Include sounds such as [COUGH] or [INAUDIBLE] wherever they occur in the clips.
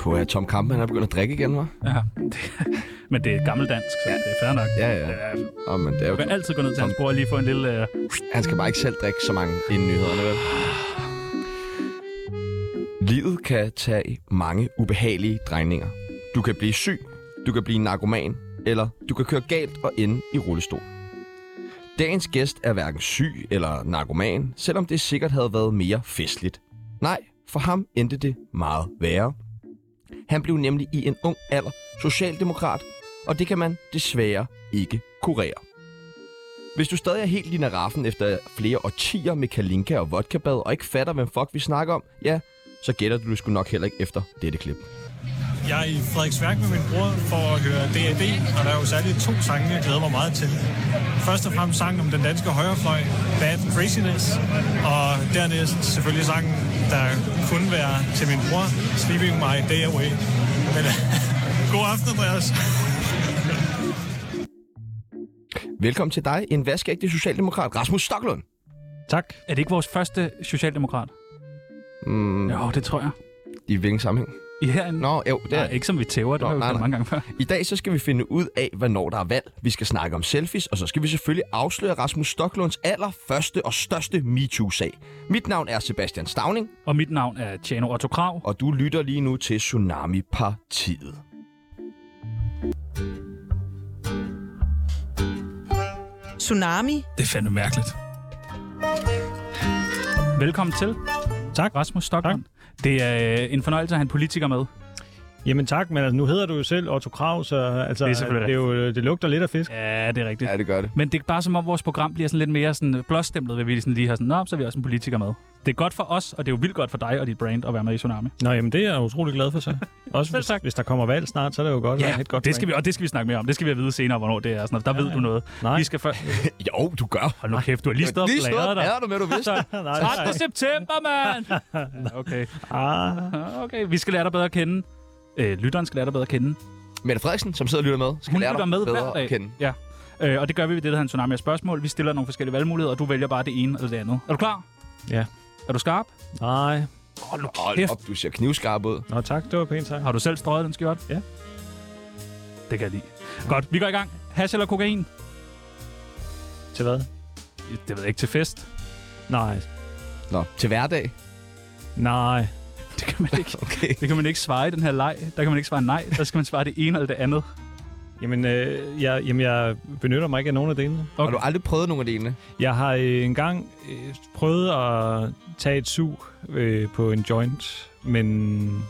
På at Tom Kamp, han er begyndt at drikke igen, hva'? Ja, det, [LAUGHS] men det er gammeldansk, så ja. det er fair nok. Ja, ja. ja oh, men det er jo... Du kan altid gå ned til hans bord og lige få en lille... Uh... Han skal bare ikke selv drikke så mange inden nyhederne, vel? Livet kan tage mange ubehagelige drejninger. Du kan blive syg, du kan blive narkoman, eller du kan køre galt og ende i rullestol. Dagens gæst er hverken syg eller narkoman, selvom det sikkert havde været mere festligt. Nej, for ham endte det meget værre. Han blev nemlig i en ung alder socialdemokrat, og det kan man desværre ikke kurere. Hvis du stadig er helt i raffen efter flere årtier med kalinka og vodkabad og ikke fatter, hvem fuck vi snakker om, ja, så gætter du det sgu nok heller ikke efter dette klip. Jeg er i Frederiksværk med min bror for at høre D.A.D., og der er jo særligt to sange, jeg glæder mig meget til. Først og fremmest sangen om den danske højrefløj, Bad Craziness, og dernæst selvfølgelig sangen, der kunne være til min bror, Sleeping My Day Away. Men [LAUGHS] god aften, Andreas. Velkommen til dig, en vaskægte socialdemokrat, Rasmus Stocklund. Tak. Er det ikke vores første socialdemokrat? Mm, jo, det tror jeg. I hvilken sammenhæng? I herinde? Nå, jo, det er... Nej, ikke som vi tæver, det Nå, har vi nej, nej. mange gange før. I dag så skal vi finde ud af, hvornår der er valg. Vi skal snakke om selfies, og så skal vi selvfølgelig afsløre Rasmus Stocklunds allerførste og største MeToo-sag. Mit navn er Sebastian Stavning. Og mit navn er Tjano Otto Krav. Og du lytter lige nu til Tsunami-partiet. Tsunami. Det er fandme mærkeligt. Velkommen til. Tak. Rasmus Stockholm. Tak. Det er øh, en fornøjelse at have en politiker med. Jamen tak, men altså, nu hedder du jo selv Otto Krav, så altså, det, er det, er jo, det lugter lidt af fisk. Ja, det er rigtigt. Ja, det gør det. Men det er bare som om vores program bliver sådan lidt mere sådan blåstemplet, ved vi sådan lige har sådan, nå, så er vi også en politiker med. Det er godt for os, og det er jo vildt godt for dig og dit brand at være med i Tsunami. Nå, jamen det er jeg utrolig glad for så. [LAUGHS] Også hvis, hvis der kommer valg snart, så er det jo godt ja, et godt det skal vi, og det skal vi snakke mere om. Det skal vi have vide senere, hvornår det er. Sådan, der ja, ved du noget. Nej. Vi skal for... [LAUGHS] jo, du gør. Hold nu kæft, du har lige stået og blæret dig. Lige du med, du vidste. [LAUGHS] 13. september, mand! okay. Ah. okay, vi skal lære dig bedre at kende. Øh, lytteren skal lære dig bedre at kende. Mette Frederiksen, som sidder og lytter med, skal Hun lære dig med bedre at kende. Ja. Øh, og det gør vi ved det, der hedder en tsunami af spørgsmål. Vi stiller nogle forskellige valgmuligheder, og du vælger bare det ene eller det andet. Er du klar? Ja. Er du skarp? Nej. Hold nu kæft. op, du ser knivskarp ud. Nå tak, det var pænt tak. Har du selv strøget den skjort? Ja. Det kan jeg lide. Godt, vi går i gang. Hash eller kokain? Til hvad? Det ved jeg ikke. Til fest? Nej. Nå, til hverdag? Nej. Det kan man ikke. [LAUGHS] okay. Det kan man ikke svare i den her leg. Der kan man ikke svare nej. Der skal man svare det ene eller det andet. Jamen, øh, jeg, jamen, jeg benytter mig ikke af nogen af delene. Okay. Har du aldrig prøvet nogen af delene? Jeg har øh, engang øh, prøvet at tage et sug øh, på en joint, men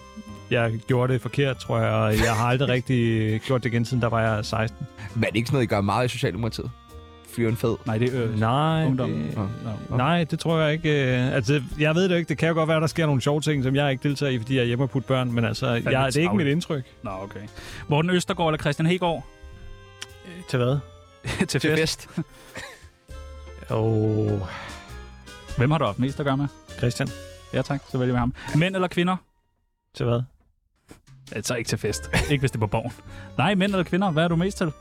jeg gjorde det forkert, tror jeg, og jeg har aldrig [LAUGHS] rigtig gjort det igen, siden der var jeg 16. Men er det ikke sådan noget, I gør meget i Socialdemokratiet? Fyre en fed? Nej, det er øh, nej, ungdom. Det, oh, oh. nej, det tror jeg ikke. Øh, altså, jeg ved det ikke. Det kan jo godt være, at der sker nogle sjove ting, som jeg ikke deltager i, fordi jeg er hjemme og putte børn. Men altså, jeg, det er ikke mit indtryk. Nå, okay. Morten Østergaard eller Christian Hegård? Til hvad? til, [LAUGHS] til fest. oh. [LAUGHS] Hvem har du haft mest at gøre med? Christian. Ja tak, så vælger vi ham. Mænd eller kvinder? Til hvad? Altså ikke til fest. ikke hvis det er på borgen. Nej, mænd eller kvinder, hvad er du mest til?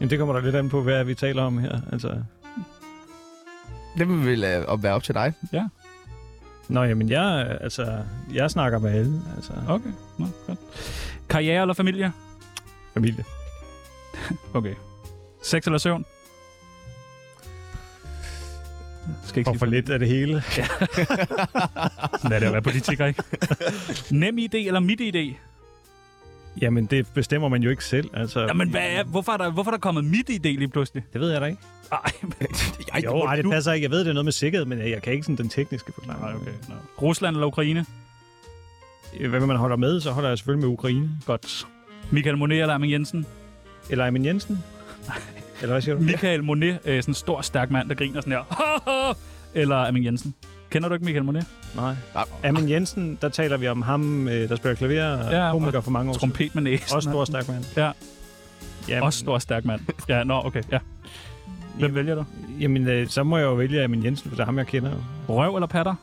Jamen, det kommer der lidt an på, hvad vi taler om her. Altså... Det vil uh, være op til dig. Ja. Nå, jamen, jeg, altså, jeg snakker med alle. Altså. Okay, Nå, godt. Karriere eller familie? Familie. okay. Sex eller søvn? Skal ikke for lidt af det hele. Ja. [LAUGHS] Sådan er det at være politiker, ikke? Nem idé eller mit idé? Jamen, det bestemmer man jo ikke selv. Altså, Jamen, hvad er, hvorfor, er der, hvorfor er der kommet mit idé lige pludselig? Det ved jeg da ikke. Ej, men, [LAUGHS] jeg, jo, ej, det du... passer ikke. Jeg ved, det er noget med sikkerhed, men jeg kan ikke sådan den tekniske forklaring. Nej, okay. No. Rusland eller Ukraine? Hvad man holder med, så holder jeg selvfølgelig med Ukraine. Godt. Michael Monet eller Amin Jensen? Eller Amin Jensen? Nej. Eller hvad siger du? Michael Monet, øh, sådan en stor, stærk mand, der griner sådan her. [LAUGHS] eller Amin Jensen? Kender du ikke Michael Monet? Nej. Amin Jensen, der taler vi om ham, øh, der spiller klaver, ja, komiker for mange år Trompet med næsen. Også stor, stærk mand. Ja. Jamen. Også stor, stærk mand. Ja, nå, okay, ja. Hvem jamen, vælger du? Jamen, øh, så må jeg jo vælge Amin Jensen, for det er ham, jeg kender. Røv eller patter?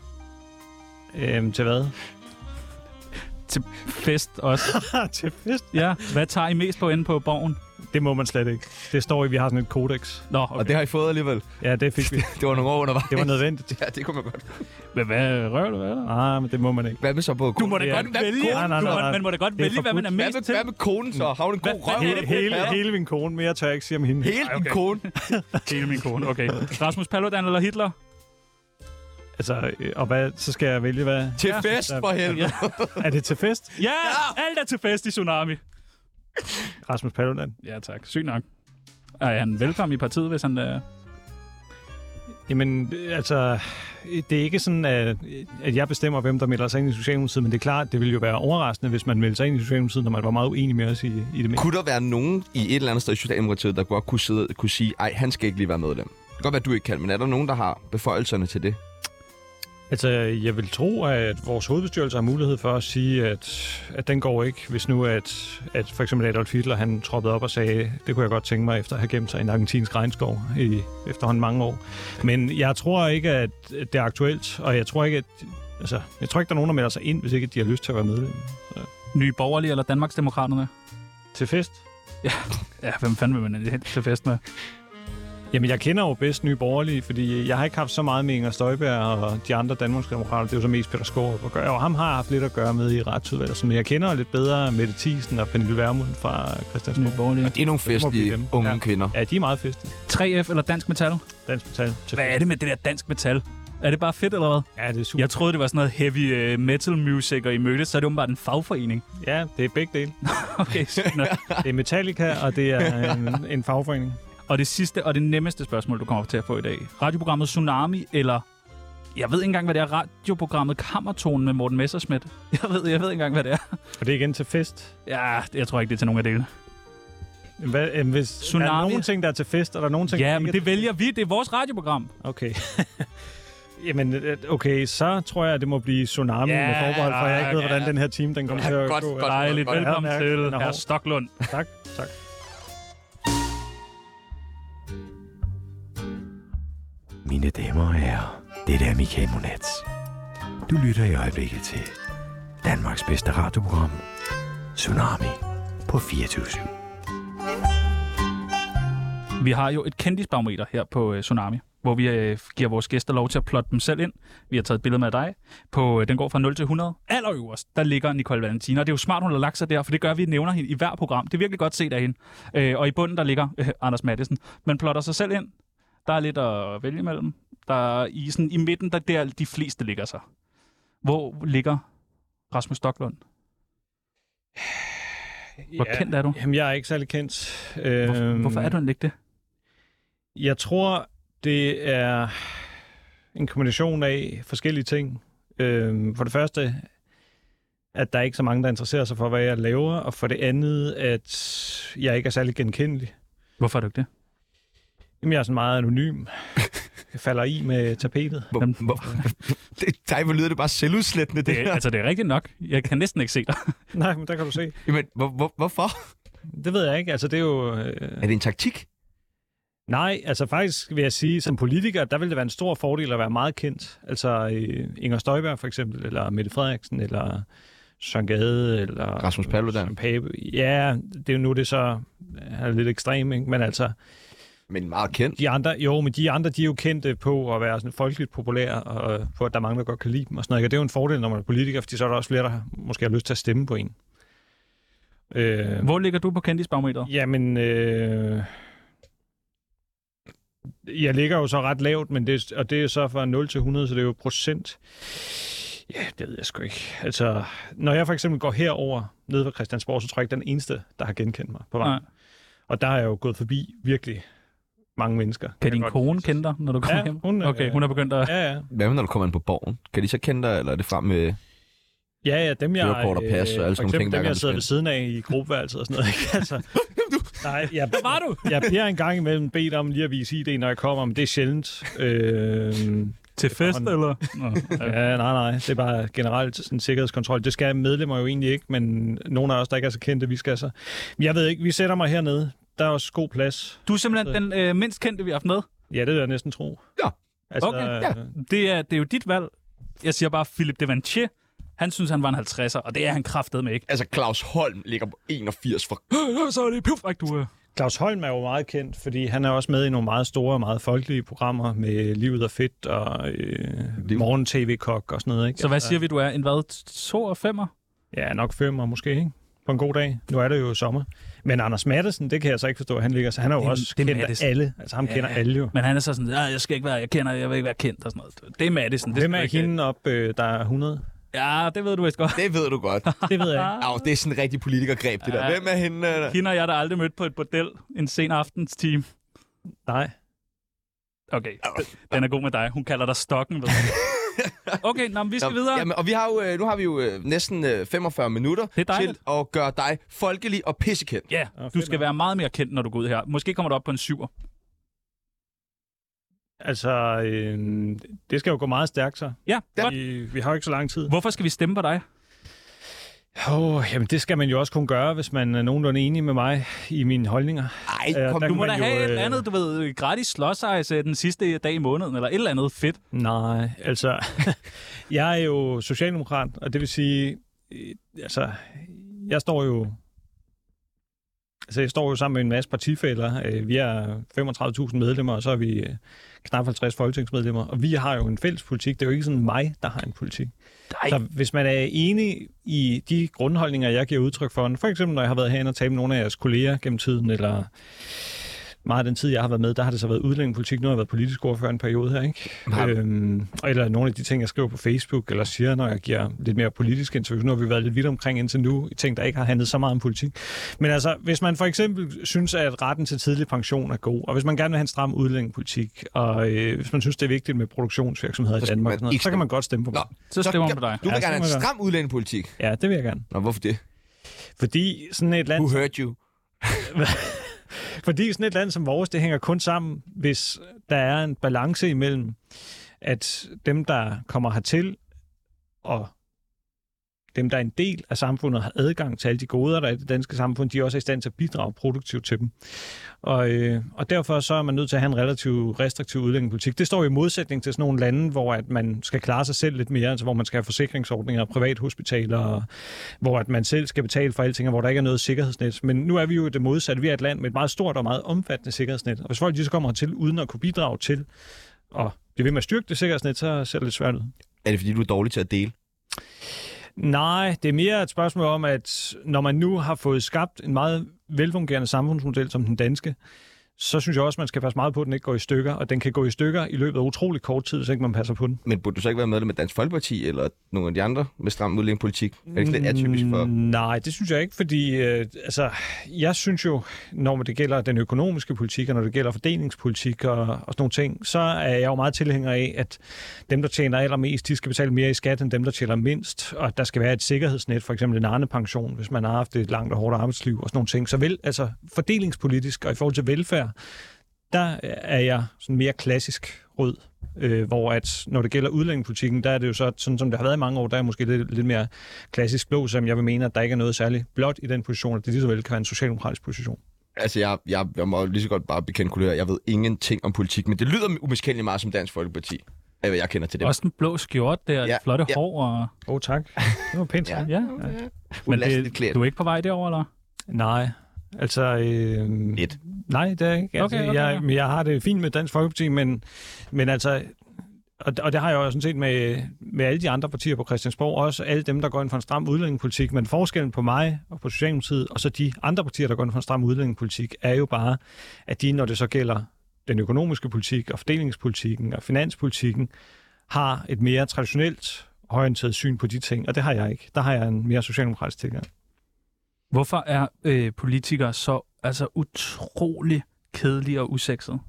Øhm, til hvad? til fest også. [LAUGHS] til fest? Ja. Hvad tager I mest på inde på borgen? Det må man slet ikke. Det står i, vi har sådan et kodex. Nå, Okay. Og det har I fået alligevel. Ja, det fik vi. [LAUGHS] Det var nogle år undervejs. Det var nødvendigt. Ja, det kunne man godt. Men hvad røver du, hvad der? Ah, men det må man ikke. Hvad med så på Du må da Ja, godt vælge. Nej, nej, nej, nej. Man må da godt vælge, hvad man er Hvad mest med, til. hvad med konen så? Har hun en god røv? Hele, hele, min kone, mere tør jeg ikke sige om hende. Hele Okay. kone? [LAUGHS] Hele min kone, okay. Rasmus Paludan eller Hitler? Altså, øh, og hvad, så skal jeg vælge, hvad? Til fest for helvede. Er det til fest? Ja, alt er til fest i Tsunami. [LAUGHS] Rasmus Paludan. Ja, tak. Sygt nok. Er han velkommen i partiet, hvis han... Øh... Jamen, altså, det er ikke sådan, at, at jeg bestemmer, hvem der melder sig ind i Socialdemokratiet, men det er klart, det ville jo være overraskende, hvis man meldte sig ind i Socialdemokratiet, når man var meget uenig med os i, i det med. Kunne der være nogen i et eller andet sted i Socialdemokratiet, der godt kunne, sidde, kunne sige, ej, han skal ikke lige være medlem? Det kan godt være, at du ikke kan, men er der nogen, der har beføjelserne til det? Altså, jeg vil tro, at vores hovedbestyrelse har mulighed for at sige, at, at den går ikke, hvis nu at, at for eksempel Adolf Hitler, han troppede op og sagde, det kunne jeg godt tænke mig efter at have gemt sig i en argentinsk regnskov i efterhånden mange år. Men jeg tror ikke, at det er aktuelt, og jeg tror ikke, at Altså, jeg tror ikke, der er nogen, der melder sig ind, hvis ikke de har lyst til at være medlem. Nye Borgerlige eller Danmarksdemokraterne? Til fest? Ja, [LAUGHS] hvem fanden vil man til fest med? Jamen, jeg kender jo bedst Nye Borgerlige, fordi jeg har ikke haft så meget med Inger Støjberg og de andre Danmarksdemokrater. Det er jo så mest Peter at gøre. Og ham har jeg haft lidt at gøre med i retsudvalget. Så men jeg kender lidt bedre Mette Thiesen og Pernille Vermund fra Nye Christiansborg. Borgerlige. Det er nogle festlige unge Ja. kvinder. Ja, de er meget festlige. 3F eller Dansk Metal? Dansk metal. Hvad er det med det der dansk metal? Er det bare fedt, eller hvad? Ja, det er super. Jeg troede, det var sådan noget heavy uh, metal music, og I mødtes, så er det åbenbart en fagforening. Ja, det er begge dele. [LAUGHS] Okay. [LAUGHS] Det er Metallica, og det er en, en fagforening. Og det sidste og det nemmeste spørgsmål, du kommer til at få i dag. Radioprogrammet Tsunami, eller... Jeg ved ikke engang, hvad det er. Radioprogrammet Kammertonen med Morten Messerschmidt. [LAUGHS] Jeg ved, jeg ved ikke engang, hvad det er. Og det er igen til fest. Ja, jeg tror ikke, det er til nogen af delene. Hvad, øh, hvis Tsunami. Er der nogle ting, der er til fest, og der er nogle ting, Ja, der men ikke er det vælger vi. Det er vores radioprogram. Okay. [LAUGHS] Jamen, øh, okay, så tror jeg, det må blive Tsunami Ja, med forbehold, for jeg ikke ved, ja. hvordan den her team den kommer Ja, til at godt, gå. godt. Dejligt. Velkommen til er herr. Stoklund. Tak, tak. Mine damer og herrer, det er Michael Monats. Du lytter i øjeblikket til Danmarks bedste radioprogram, Tsunami på 24 Vi har jo et kendisbarometer her på øh, Tsunami, hvor vi øh, giver vores gæster lov til at plotte dem selv ind. Vi har taget et billede med dig. På, øh, den går fra 0 til 100. Allerøverst, der ligger Nicole Valentina. Og det er jo smart, hun har lagt sig der, for det gør, at vi nævner hende i hver program. Det er virkelig godt set af hende. Øh, og i bunden, der ligger øh, Anders Mattesen. Man plotter sig selv ind. Der er lidt at vælge imellem. Der er i, sådan, i midten, der der de fleste ligger sig. Hvor ligger Rasmus Stocklund? [SIGHS] Hvor Ja, kendt er du? Jamen, jeg er ikke særlig kendt. Hvor, Øhm, hvorfor er du ikke det? Jeg tror, det er en kombination af forskellige ting. Øhm, for det første, at der er ikke så mange, der interesserer sig for, hvad jeg laver, og for det andet, at jeg ikke er særlig genkendelig. Hvorfor er du ikke det? Jamen, jeg er sådan meget anonym. Jeg falder i med tapetet. Hvor, Jamen- hvor, det, dig, hvor lyder det bare selvudslættende, det, Det, her. altså, det er rigtigt nok. Jeg kan næsten ikke se dig. [LAUGHS] Nej, men der kan du se. Jamen, hvor, hvor, hvorfor? Det ved jeg ikke. Altså, det er jo... Øh... Er det en taktik? Nej, altså faktisk vil jeg sige, som politiker, der vil det være en stor fordel at være meget kendt. Altså øh, Inger Støjberg for eksempel, eller Mette Frederiksen, eller Søren Gade, eller... Rasmus Paludan. Søren Pape. Ja, det er jo nu, det så er lidt ekstremt, ikke? Men altså, Men meget kendt. de andre, jo, men de andre, de er jo kendte på at være sådan folkeligt populære, og på, at der er mange, der godt kan lide dem og sådan noget. Og det er jo en fordel, når man er politiker, fordi så er der også flere, der måske har lyst til at stemme på en. Øh, Hvor ligger du på kendisbarometeret? Jamen, øh, jeg ligger jo så ret lavt, men det, og det er så fra 0 til 100, så det er jo procent. Ja, det ved jeg sgu ikke. Altså, når jeg for eksempel går herover nede ved Christiansborg, så tror jeg ikke, den eneste, der har genkendt mig på vejen. Nej. Og der har jeg jo gået forbi virkelig mange mennesker. Kan Jeg din kone kende dig, når du kommer Ja, hjem? hun, øh, Okay, hun er begyndt at... Ja, ja. Hvad med, når du kommer ind på borgen? Kan de så kende dig, eller er det frem med... Ja, ja, dem jeg... Kørekort og pas og alle sådan nogle ting, dem, jeg det sidder ved siden af i gruppeværelset og sådan noget. Ikke? Altså, [LAUGHS] nej, jeg, Hvad var du? jeg bliver en gang imellem bedt om lige at vise ID, når jeg kommer, men det er sjældent. Øh, Til fest, Hånden. eller? Nå, ja. ja, nej, nej, det er bare generelt sådan en sikkerhedskontrol. Det skal medlemmer jo egentlig ikke, men nogle af os, der ikke er så kendte, vi skal så. Jeg ved ikke, vi sætter mig hernede. Der er også god plads. Du er simpelthen den øh, mindst kendte, vi har haft med. Ja, det vil jeg næsten tro. Ja. Altså, Okay, ja. Det er, det er jo dit valg. Jeg siger bare, Philip Devanchier, han synes, han var en 50'er, og det er han kraftet med ikke. Altså, Claus Holm ligger på 81 for... Så er det puf, du øh. Claus Holm er jo meget kendt, fordi han er også med i nogle meget store og meget folkelige programmer med Livet er fedt og øh, Morgen TV-kok og sådan noget. Ikke? Så hvad siger vi, du er? En hvad? To og femmer? Ja, nok femmer måske, ikke? På en god dag. Nu er det jo sommer. Men Anders Mattesen, det kan jeg så ikke forstå, han ligger. Så han er jo Det også det kendt af Matthesen. alle. Altså ham kender alle jo. Men han er så sådan, ja, jeg skal ikke være, jeg kender, jeg vil ikke være kendt og sådan noget. Det er Madison. Det Hvem er hende op, øh, der er 100? Ja, det ved du vist godt. Det ved du godt. [LAUGHS] Det ved jeg ikke. Au, det er sådan en rigtig politikergreb, det der. Ja. Hvem er hende? øh, Hende og jeg, der aldrig mødt på et bordel en sen aftens time. Nej. Okay, den er god med dig. Hun kalder dig stokken, ved du. [LAUGHS] [LAUGHS] Okay, nå, men vi skal Nå, videre. Jamen, og vi har jo, øh, nu har vi jo øh, næsten øh, 45 minutter Det er til at gøre dig folkelig og pissekendt. Ja, du skal være meget mere kendt, når du går ud her. Måske kommer du op på en syver. Altså, øh, det skal jo gå meget stærkt så. Ja, godt. Vi, vi har jo ikke så lang tid. Hvorfor skal vi stemme på dig? Oh, jamen, det skal man jo også kunne gøre, hvis man er nogenlunde enig med mig i mine holdninger. Ej, Ja, kom nu. Du må da jo, have et eller øh, andet, du ved, gratis slåsejse den sidste dag i måneden, eller et eller andet fedt. Nej, altså, [LAUGHS] jeg er jo socialdemokrat, og det vil sige, øh, altså, jeg står jo, altså, jeg står jo sammen med en masse partifælder. Øh, Vi er 35.000 medlemmer, og så er vi øh, knap 50 folketingsmedlemmer, og vi har jo en fælles politik. Det er jo ikke sådan mig, der har en politik. Nej. Så hvis man er enig i de grundholdninger, jeg giver udtryk for, for eksempel når jeg har været herinde og talt med nogle af jeres kolleger gennem tiden, eller meget af den tid, jeg har været med, der har det så været udlændingepolitik. Nu har jeg været politisk ordfører en periode her, ikke? Har- Øhm, eller nogle af de ting, jeg skriver på Facebook, eller siger, når jeg giver lidt mere politisk interview. Nu har vi været lidt vidt omkring indtil nu, i ting, der ikke har handlet så meget om politik. Men altså, hvis man for eksempel synes, at retten til tidlig pension er god, og hvis man gerne vil have en stram udlændingepolitik, og øh, hvis man synes, det er vigtigt med produktionsvirksomheder i Så skal Danmark, noget, så kan man godt stemme på mig. Nå, Så stemmer man på dig. Du vil Ja, så gerne have en stram udlændingepolitik. Ja, det vil jeg gerne. Nå, hvorfor det? Fordi sådan et land... Who hurt you? [LAUGHS] Fordi sådan et land som vores, det hænger kun sammen, hvis der er en balance imellem, at dem, der kommer hertil, og dem, der er en del af samfundet, har adgang til alle de goder, der er i det danske samfund, de er også i stand til at bidrage produktivt til dem. Og, øh, og derfor så er man nødt til at have en relativt restriktiv udlændingepolitik. Det står i modsætning til sådan nogle lande, hvor at man skal klare sig selv lidt mere, altså hvor man skal have forsikringsordninger, privathospitaler, og hvor at man selv skal betale for alting, og hvor der ikke er noget sikkerhedsnet. Men nu er vi jo det modsatte. Vi er et land med et meget stort og meget omfattende sikkerhedsnet. Og hvis folk de så kommer hertil uden at kunne bidrage til og blive ved med at styrke det sikkerhedsnet, så ser det lidt svært ud. Er det, fordi du er dårlig til at dele? Nej, det er mere et spørgsmål om, at når man nu har fået skabt en meget velfungerende samfundsmodel som den danske, så synes jeg også, man skal passe meget på, at den ikke går i stykker, og den kan gå i stykker i løbet af utrolig kort tid, hvis ikke man passer på den. Men burde du så ikke være medlem af Dansk Folkeparti eller nogle af de andre med stram udlændingepolitik? Er det ikke lidt atypisk for... Mm, Nej, det synes jeg ikke, fordi øh, altså, jeg synes jo, når det gælder den økonomiske politik, og når det gælder fordelingspolitik og, og sådan nogle ting, så er jeg jo meget tilhænger af, at dem, der tjener allermest, de skal betale mere i skat, end dem, der tjener mindst, og der skal være et sikkerhedsnet, for eksempel en Arne-pension, hvis man har haft et langt og hårdt arbejdsliv og sådan nogle ting. Så vel, altså fordelingspolitisk og i forhold til velfærd, der er jeg sådan mere klassisk rød, øh, hvor at når det gælder udlændingepolitikken, der er det jo så, sådan som det har været i mange år, der er måske lidt, lidt mere klassisk blå, som jeg vil mene, at der ikke er noget særligt blot i den position, at det lige så vel kan være en socialdemokratisk position. Altså, jeg, jeg, jeg må lige så godt bare bekende kulør. Jeg ved ingenting om politik, men det lyder umiskendeligt meget som Dansk Folkeparti, af hvad jeg kender til det. Også den blå skjort der, Ja, flotte ja. hår. Og... Åh, oh, tak. Det var pænt. Ja. ja. Ja, men det, klædt. du er ikke på vej derover eller? Nej, altså... Øh, Lidt. Nej, det er ikke. Altså, Okay, okay, jeg, ja. men jeg har det fint med Dansk Folkeparti, men, men altså... Og, og det har jeg jo sådan set med, med alle de andre partier på Christiansborg, også alle dem, der går ind for en stram udlændingepolitik. Men forskellen på mig og på Socialdemokratiet, og så de andre partier, der går ind for en stram udlændingepolitik, er jo bare, at de, når det så gælder den økonomiske politik og fordelingspolitikken og finanspolitikken, har et mere traditionelt orienteret syn på de ting, og det har jeg ikke. Der har jeg en mere socialdemokratisk tilgang. Hvorfor er øh, politikere så altså utrolig kedelige og usexede?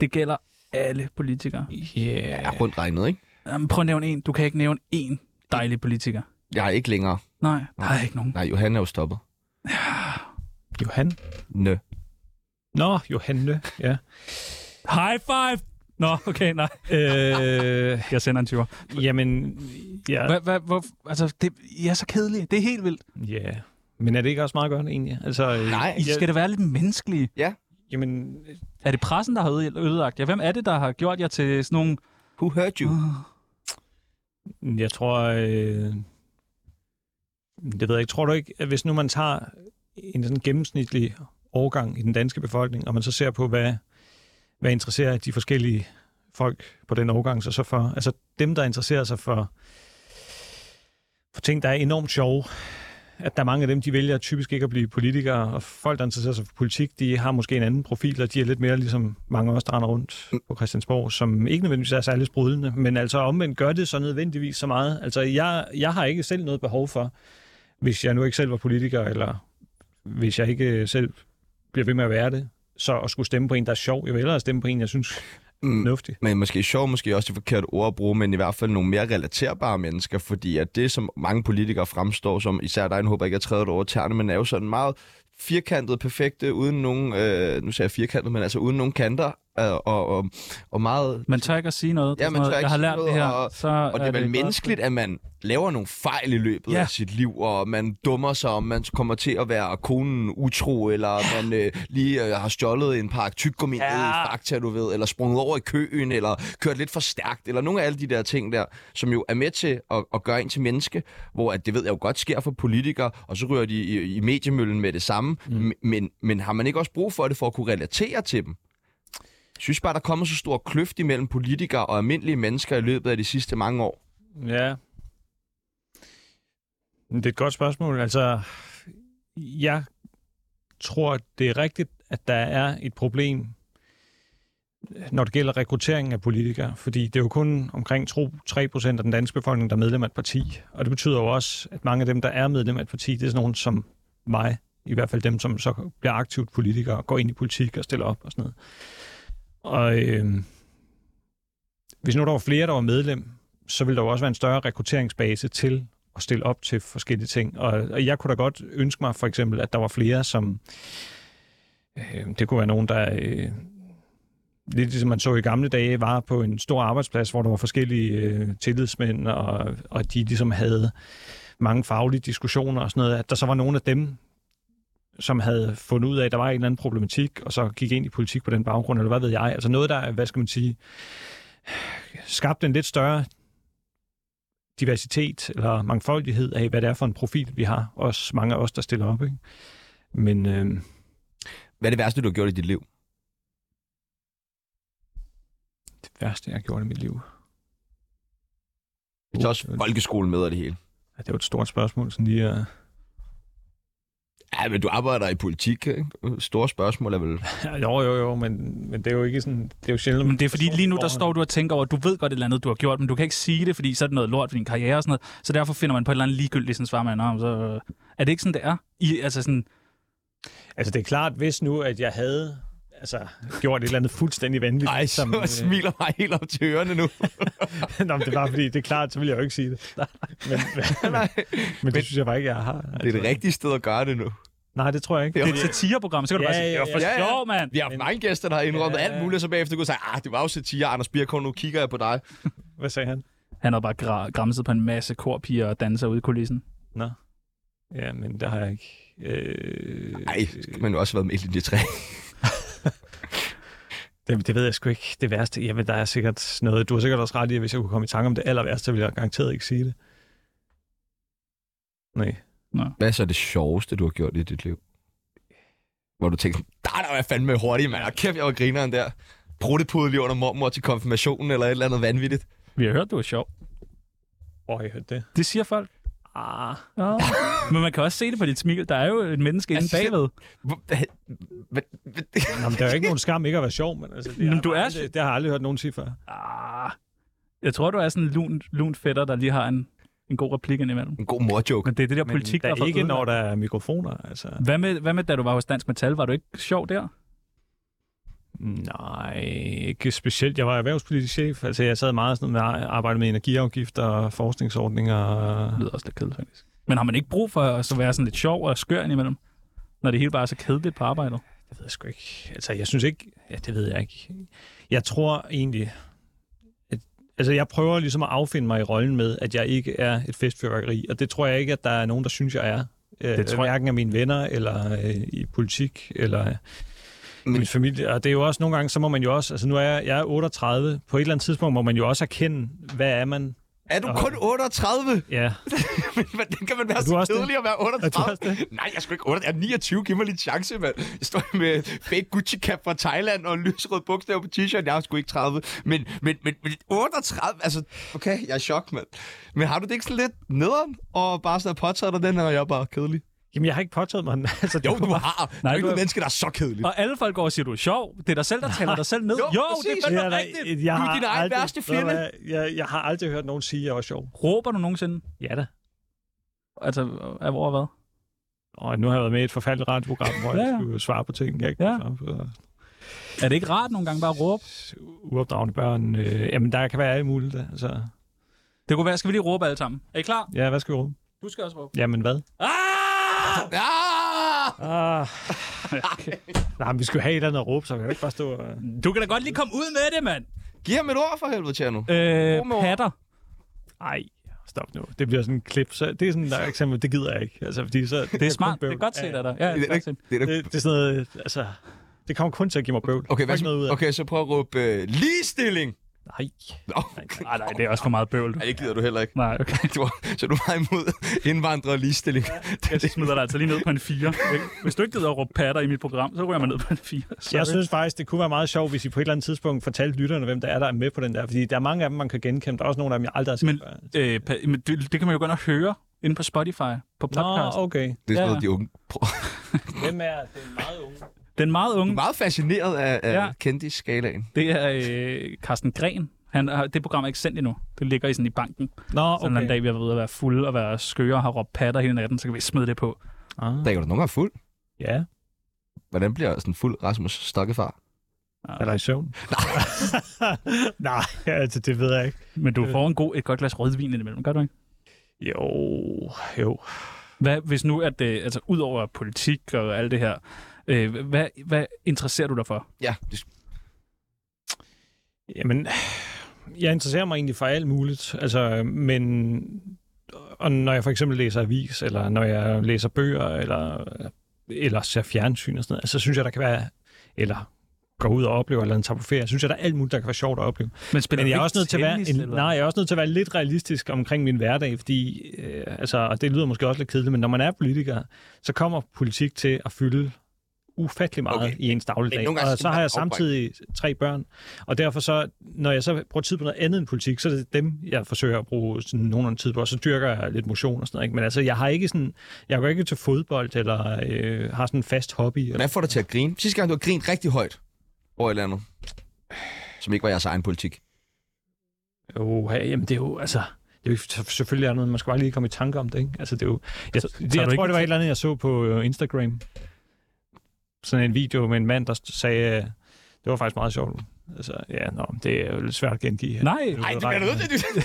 Det gælder alle politikere. Yeah. Ja, rundt regnet, ikke? Jamen, prøv at nævne en. Du kan ikke nævne en dejlig politiker. Jeg er ikke længere. Nej, der er ikke nogen. Nej, Johan er jo stoppet. [SIGHS] Johan? Nø. Nå, Johanne, ja. High five! Nå, okay, nej. øh, [LAUGHS] Jeg sender en 20'er. jamen, ja. Hvad, hvad, hvor, altså, det, I er så kedelige. Det er helt vildt. Ja. Men er det ikke også meget godt, egentlig? Altså, øh, Nej. I skal da være lidt menneskelige. Jamen, Er det pressen, der har øde- ødelagt jer? Hvem er det, der har gjort jer til sådan nogle... Who hurt you? jeg tror... Øh, det ved jeg ikke. Tror du ikke, at hvis nu man tager en sådan gennemsnitlig årgang i den danske befolkning, og man så ser på, hvad, hvad interesserer de forskellige folk på den årgang sig så for. Altså dem, der interesserer sig for, for ting, der er enormt sjove, at der er mange af dem, de vælger typisk ikke at blive politikere, og folk, der interesserer sig for politik, de har måske en anden profil, og de er lidt mere ligesom mange af os, der rundt på Christiansborg, som ikke nødvendigvis er særlig sprudlende, men altså omvendt gør det så nødvendigvis så meget. Altså jeg, jeg har ikke selv noget behov for, hvis jeg nu ikke selv var politiker, eller hvis jeg ikke selv bliver ved med at være det, så at skulle stemme på en, der er sjov. Jeg vil hellere stemme på en, jeg synes Mm. fornuftig. Men måske sjov, måske også det forkerte ord at bruge, men i hvert fald nogle mere relaterbare mennesker, fordi at det, som mange politikere fremstår som, især dig, nu håber jeg ikke, at jeg træder det over tæerne, men er jo sådan meget firkantet, perfekte, uden nogen, øh, nu siger jeg firkantet, men altså uden nogen kanter, og, og, og meget... Man tør ikke at sige noget. Ja, Det man tør ikke jeg har lært noget, det her. og- så Og det er vel godt. menneskeligt, at man laver nogle fejl i løbet Ja. af sit liv, og man dummer sig, om man kommer til at være konen utro, eller man øh, lige øh, har stjålet en pakke tyggegummi ja. Ned i Fakta, du ved, eller sprunget over i køen, eller kørt lidt for stærkt, eller nogle af alle de der ting der, som jo er med til at, at gøre en til menneske, hvor at det ved jeg jo godt sker for politikere, og så ryger de i, i mediemøllen med det samme, mm. men, men har man ikke også brug for det for at kunne relatere til dem? Jeg synes bare, der er kommet så stor kløft imellem politikere og almindelige mennesker i løbet af de sidste mange år. Ja. Det er et godt spørgsmål. Altså, jeg tror, det er rigtigt, at der er et problem, når det gælder rekrutteringen af politikere. Fordi det er jo kun omkring 3 procent af den danske befolkning, der er medlem af et parti. Og det betyder jo også, at mange af dem, der er medlem af et parti, det er sådan nogen som mig. I hvert fald dem, som så bliver aktivt politikere, går ind i politik og stiller op og sådan noget. Og øh, hvis nu der var flere, der var medlem, så ville der jo også være en større rekrutteringsbase til at stille op til forskellige ting. Og, og jeg kunne da godt ønske mig for eksempel, at der var flere, som... Øh, det kunne være nogen, der... Øh, lidt ligesom man så i gamle dage, var på en stor arbejdsplads, hvor der var forskellige øh, tillidsmænd, og, og de ligesom havde mange faglige diskussioner og sådan noget, at der så var nogle af dem, som havde fundet ud af, at der var en eller anden problematik, og så gik ind i politik på den baggrund, eller hvad ved jeg. Altså noget, der, hvad skal man sige, skabte en lidt større diversitet eller mangfoldighed af, hvad det er for en profil, vi har. Også mange af os, der stiller op. Ikke? Men øh, Hvad er det værste, du har gjort i dit liv? det værste, jeg har gjort i mit liv, Vi tager også folkeskolen med og det hele. ja, det er jo et stort spørgsmål, sådan lige at... Ja, men du arbejder i politik, ikke? Store spørgsmål er vel... Ja, [LAUGHS] jo, jo, jo, men, men det er jo ikke sådan... Det er jo sjældent... Men det er fordi lige nu, der står du og tænker over, at du ved godt et eller andet, du har gjort, men du kan ikke sige det, fordi så er det noget lort for din karriere og sådan noget. Så derfor finder man på et eller andet ligegyldigt, sådan svarer man, "Nå, så øh, er det ikke sådan, det er? I, altså sådan, Altså, det er klart, hvis nu, at jeg havde altså, gjort et eller andet fuldstændig vanvittigt. Ej, som, øh, smiler mig helt op til ørerne nu. [LAUGHS] Nå, men det var fordi, det er klart, så ville jeg jo ikke sige det. Men, [LAUGHS] men, Nej, men det synes jeg bare ikke, jeg har. det er det rigtige sted at gøre det nu. Nej, det tror jeg ikke. Jo. det er et satireprogram, så kan du Ja, bare sige, det ja, var for ja, ja. sjov, mand. Vi har haft mange gæster, der har indrømmet Ja. alt muligt, og så bagefter kunne sige, ah, det var jo satire, Anders Birkov, nu kigger jeg på dig. Hvad sagde han? Han havde bare gra- græmset på en masse korpiger og danser ude i kulissen. Nå. Ja, men der har jeg ikke... Øh, Nej, skal man jo også været med i linje 3. [LAUGHS] det, det ved jeg sgu ikke. Det værste... Jamen, der er sikkert noget... Du har sikkert også ret i, at hvis jeg kunne komme i tanke om det aller værste, så ville jeg garanteret ikke sige det. Nej. Hvad er så det sjoveste, du har gjort i dit liv? Hvor du tænkte, der er der fandme hurtigt, mand. Og kæft, jeg var grineren der. Bruttepudel lige under mormor til konfirmationen, eller et eller andet vanvittigt. Vi har hørt, du er sjov. Hvor har I hørt det? Det siger folk. Ah. Ja. [LAUGHS] Men man kan også se det på dit smil. Der er jo et menneske inde bagved. Hvor- hvad- hvad- hvad- Nå, men der er jo ikke nogen skam ikke at være sjov, men altså, det, Men du jeg er- aldrig, det har jeg aldrig hørt nogen sige før. Ah. Jeg tror, du er sådan en lun, lun fætter, der lige har en, en god replik indimellem. En god morjoke. Men det er det der Men politik, der der er ikke, når der er mikrofoner. Altså. Hvad med, hvad med, da du var hos Dansk Metal? Var du ikke sjov der? Nej, ikke specielt. Jeg var erhvervspolitisk chef. Altså, jeg sad meget sådan med at arbejde med energiafgifter og forskningsordninger. Det lyder også lidt kedeligt, faktisk. Men har man ikke brug for at så være sådan lidt sjov og skør indimellem? Når det hele bare er så kedeligt på arbejdet? Det ved jeg sgu ikke. Altså, jeg synes ikke... Ja, det ved jeg ikke. Jeg tror egentlig... At, altså, jeg prøver ligesom at affinde mig i rollen med, at jeg ikke er et festfyrværkeri. Og det tror jeg ikke, at der er nogen, der synes, jeg er. Øh, Det tror jeg- Hverken af mine venner, eller øh, i politik, eller Men... min familie. Og det er jo også nogle gange, så må man jo også... Altså, nu er jeg, jeg er 38. På et eller andet tidspunkt må man jo også erkende, hvad er man Er du kun 38? Ja. [LAUGHS] Men Hvordan kan man være så det? kedelig at være Er du 38? også det? Nej, jeg sgu ikke 38. Jeg er 29. Giv mig lidt chance, mand. Jeg står med fake Gucci-cap fra Thailand og lysrød bogstav på t-shirt. Jeg er sgu ikke 30. Men, men, men, men 38, altså... Okay, jeg er i chok, mand. Men har du det ikke sådan lidt nederen og bare sådan at påtage dig den her, og jeg er bare kedelig? Jamen, jeg har ikke påtaget mig den. [LAUGHS] Altså, det Jo, du bare- har. Du Nej, er ikke du er- menneske, der er så kedelig. Og alle folk går og siger, du er sjov. Det er dig selv, der taler dig selv ned. Jo, Jo, præcis. det er fandme rigtigt. jeg Du er har din egen aldrig- værste du fjende. hvad? Jeg, jeg har aldrig hørt nogen sige, at jeg var sjov. Råber du nogensinde? Ja da. Altså, af hvor hvad? Og nu har jeg været med i et forfærdeligt radioprogram, hvor Ja, jeg skulle svare på ting, jeg ikke Ja. svare. Er det ikke rart nogle gange bare at råbe? Uopdragende børn. Øh, jamen, der kan være alt muligt. Altså, Det kunne være, skal vi lige råbe alle sammen? Er I klar? ja, hvad skal vi råbe? Du skal også råbe. Jamen, hvad? Ah! Ah! Ah. Nej, men vi skal jo have et eller andet at råbe, så vi kan ikke bare stå og... Du kan da godt lige komme ud med det, mand. Giv ham et ord for helvede, Tjerno. Øh, patter. Ej, stop nu. Det bliver sådan en klip. Så det er sådan der eksempel, det gider jeg ikke. Altså, fordi så, Det er smart. Det er godt set af dig. Ja, det er. Det er Det, det er sådan noget, altså... Det kommer kun til at give mig bøvl. Okay, hvad ikke noget ud skal, af. okay, så prøv at råbe øh, ligestilling. Nej. Nå, Nej, nej, det er også for meget bøvl. Nej, det gider du heller ikke. Nej, okay. [LAUGHS] Du, så du meget imod indvandrere og ligestilling. Jeg smider dig altså lige ned på en 4. Hvis du ikke gider at råbe patter i mit program, så ryger man ned på en 4. Jeg synes faktisk, det kunne være meget sjovt, hvis I på et eller andet tidspunkt fortalte lytterne, hvem der er, der er med på den der. Fordi der er mange af dem, man kan genkende. Der er også nogle af dem, jeg aldrig har set Men, før. øh, pa- men det, det kan man jo ind og høre inde på Spotify, på Nå, podcast. okay. Det er sådan Ja. noget, de unge... [LAUGHS] Hvem er det? er meget unge. Den meget Du er unge, meget fascineret af, af Ja. kendis-skalaen. det er øh, Carsten Gren. Han, har- det program er ikke sendt endnu. Det ligger i sådan i banken. Nå, Så en okay. dag, vi har været ude at være fulde og være skøre og har råbt patter hele natten, så kan vi smide det på. Ah, Der er jo nogen, der er fuld. ja, Hvordan bliver sådan fuld Rasmus Stokkefar? er der i søvn? [LAUGHS] Nej, altså, det ved jeg ikke. Men du får en god, et godt glas rødvin indimellem, gør du ikke? Jo, jo. Hvad, hvis nu, at det, altså ud over politik og alt det her, øh, hvad, hvad interesserer du dig for? Ja, det, Jamen, jeg interesserer mig egentlig for alt muligt. Altså, men og når jeg for eksempel læser avis, eller når jeg læser bøger, eller, eller ser fjernsyn og sådan noget, så synes jeg, der kan være, eller går ud og oplever, eller tager på ferie, synes jeg, der er alt muligt, der kan være sjovt at opleve. Men, Men jeg er også nødt til at være, en, nej, jeg er også nødt til at være lidt realistisk omkring min hverdag, fordi, øh, altså, og det lyder måske også lidt kedeligt, men når man er politiker, så kommer politik til at fylde ufattelig meget Okay. i ens dagligdag. Og så har jeg samtidig tre børn, og derfor så, når jeg så bruger tid på noget andet end politik, så er det dem, jeg forsøger at bruge sådan nogenlunde tid på, og så dyrker jeg lidt motion og sådan noget. Ikke? Men altså, jeg har ikke sådan, jeg går ikke til fodbold, eller øh, har sådan en fast hobby. Eller, hvad får dig til at grine? Sidste gang, du har grint rigtig højt over et eller andet, som ikke var jeres egen politik. Jo, hey, jamen det er jo, altså... Det er jo selvfølgelig noget, man skal bare lige komme i tanke om det, ikke? Altså, det er jo... Jeg, Så- det, jeg du tror, ikke- det var et eller andet, jeg så på øh, Instagram. Sådan en video med en mand, der sagde... Øh, det var faktisk meget sjovt. Altså, ja, nå, det er jo lidt svært at gengive. her. Nej, Nej, det bliver nødt til.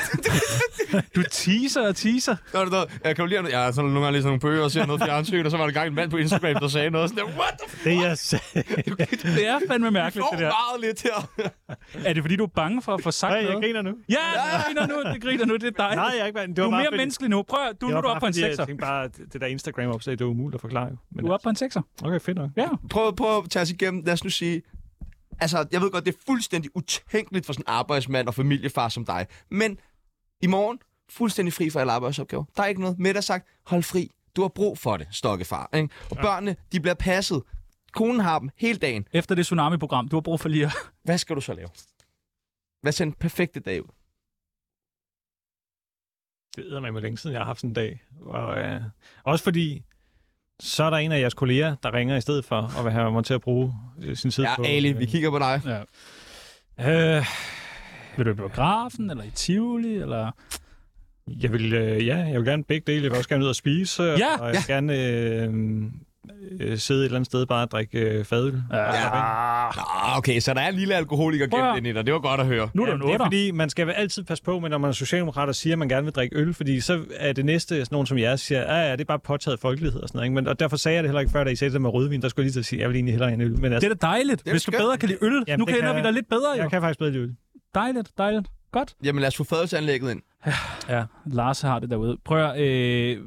[LAUGHS] du teaser og teaser. Nå, det der, jeg kan jo lige, jeg har sådan nogle gange læst nogle bøger og ser noget fjernsyn, og så var der gang en mand på Instagram, der sagde noget sådan der, what the f***, Det, jeg sagde... [LAUGHS] Det er fandme mærkeligt, det der. meget lidt her. Er det fordi, du er bange for at få sagt Nej, jeg noget? griner nu. Ja, det griner nu, det griner nu, det er dig. Nej, jeg er ikke bare... Det du var er bare mere fordi- menneskelig nu. Prøv, at- du, det nu er du oppe på en fordi, Jeg sekser. tænkte bare, at det der Instagram-opslag, det var umuligt at forklare. jo. Men, Du er oppe på en sekser. Okay, fedt nok. Ja. Prøv, prøv at tage os igennem, lad os nu sige, altså, jeg ved godt, det er fuldstændig utænkeligt for sådan en arbejdsmand og familiefar som dig, men i morgen, fuldstændig fri for alle arbejdsopgaver. Der er ikke noget med dig sagt, hold fri. Du har brug for det, stokkefar. Ikke? Og børnene, de bliver passet. Konen har dem hele dagen. Efter det tsunami-program, du har brug for lige at... [LAUGHS] Hvad skal du så lave? Hvad ser en perfekte dag ud? Det er med længe siden, jeg har haft sådan en dag. Og, øh, også fordi, så er der en af jeres kolleger, der ringer i stedet for, vil have mig til at bruge øh, sin tid Ja, på... Ali, vi kigger på dig. Ja. Øh, Vil du i biografen, eller i Tivoli, eller... jeg vil, øh, ja, jeg vil gerne begge dele. Jeg vil også gerne ud og spise, Ja, og jeg vil gerne øh, øh, sidde et eller andet sted bare og drikke øh, fadøl. Ja. Nå, okay, så der er en lille alkoholiker at- gemt ind. Det var godt at høre. Nu er Ja, der det er fordi, man skal altid passe på med, når man er socialdemokrat og siger, at man gerne vil drikke øl, fordi så er det næste sådan nogen som jeg siger, ja, ja, det er bare påtaget folkelighed og sådan noget. Ikke? Men, og derfor sagde jeg det heller ikke før, da I sagde det med rødvin, der skulle jeg lige til at sige, jeg vil egentlig hellere en øl. Men altså, Det er da dejligt, er hvis du bedre kan lide øl. Jamen, nu det kender kan- vi dig lidt bedre, jo. jeg kan faktisk bedre lide øl. Dejligt, dejligt. Godt. Jamen lad os få fadelsanlægget ind. Ja, Lars har det derude. Prøv at, øh,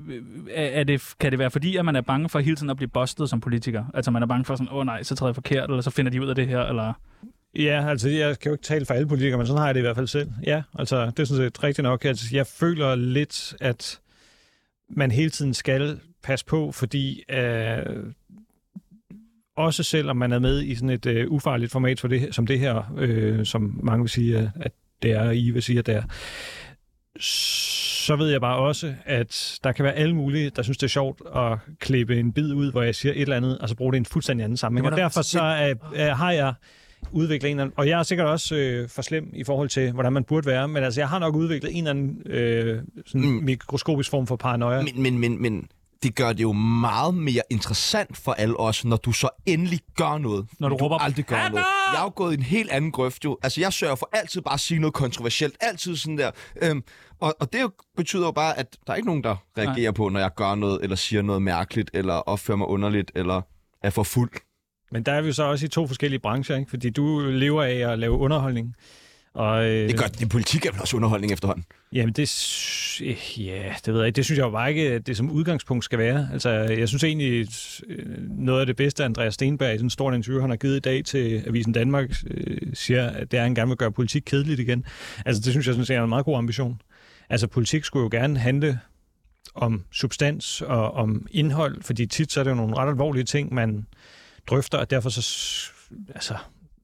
er, det, kan det være fordi, at man er bange for hele tiden at blive bustet som politiker? Altså man er bange for sådan, åh oh, nej, så træder jeg forkert, eller så finder de ud af det her, eller... Ja, altså jeg kan jo ikke tale for alle politikere, men sådan har jeg det i hvert fald selv. Ja, altså det er sådan set rigtigt nok. Altså, jeg føler lidt, at man hele tiden skal passe på, fordi øh, også selvom man er med i sådan et øh, ufarligt format for det, som det her, øh, som mange vil sige, at det er, I vil sige, at det er, så ved jeg bare også, at der kan være alle mulige, der synes, det er sjovt at klippe en bid ud, hvor jeg siger et eller andet, og så bruge det i en fuldstændig anden sammenhæng. Og derfor så er, er, har jeg udviklet en eller anden, og jeg er sikkert også øh, for slem i forhold til, hvordan man burde være, men altså, jeg har nok udviklet en eller anden øh, sådan Mm. mikroskopisk form for paranoia. Men, men, men, men det gør det jo meget mere interessant for alle os, når du så endelig gør noget. Når du Fordi råber, aldrig gør "Anna!" noget. Jeg er jo gået i en helt anden grøft jo. Altså, jeg sørger for altid bare at sige noget kontroversielt. Altid sådan der. Øhm, og, og det jo betyder jo bare, at der er ikke nogen, der reagerer på, når jeg gør noget, eller siger noget mærkeligt, eller opfører mig underligt, eller er for fuld. Men der er vi jo så også i to forskellige brancher, ikke? fordi du lever af at lave underholdning. Og, øh, Det gør det. Politik er vel også underholdning efterhånden. Jamen, det, øh, ja, det ved jeg ikke. Det synes jeg jo bare ikke, at det som udgangspunkt skal være. Altså, jeg synes egentlig, øh, noget af det bedste, Andreas Stenberg i sådan en stor interview, han har givet i dag til Avisen Danmark, øh, siger, at det er, at han gerne vil gøre politik kedeligt igen. Altså, det synes jeg sådan set er en meget god ambition. Altså, politik skulle jo gerne handle om substans og om indhold, fordi tit så er det jo nogle ret alvorlige ting, man drøfter, og derfor så, altså,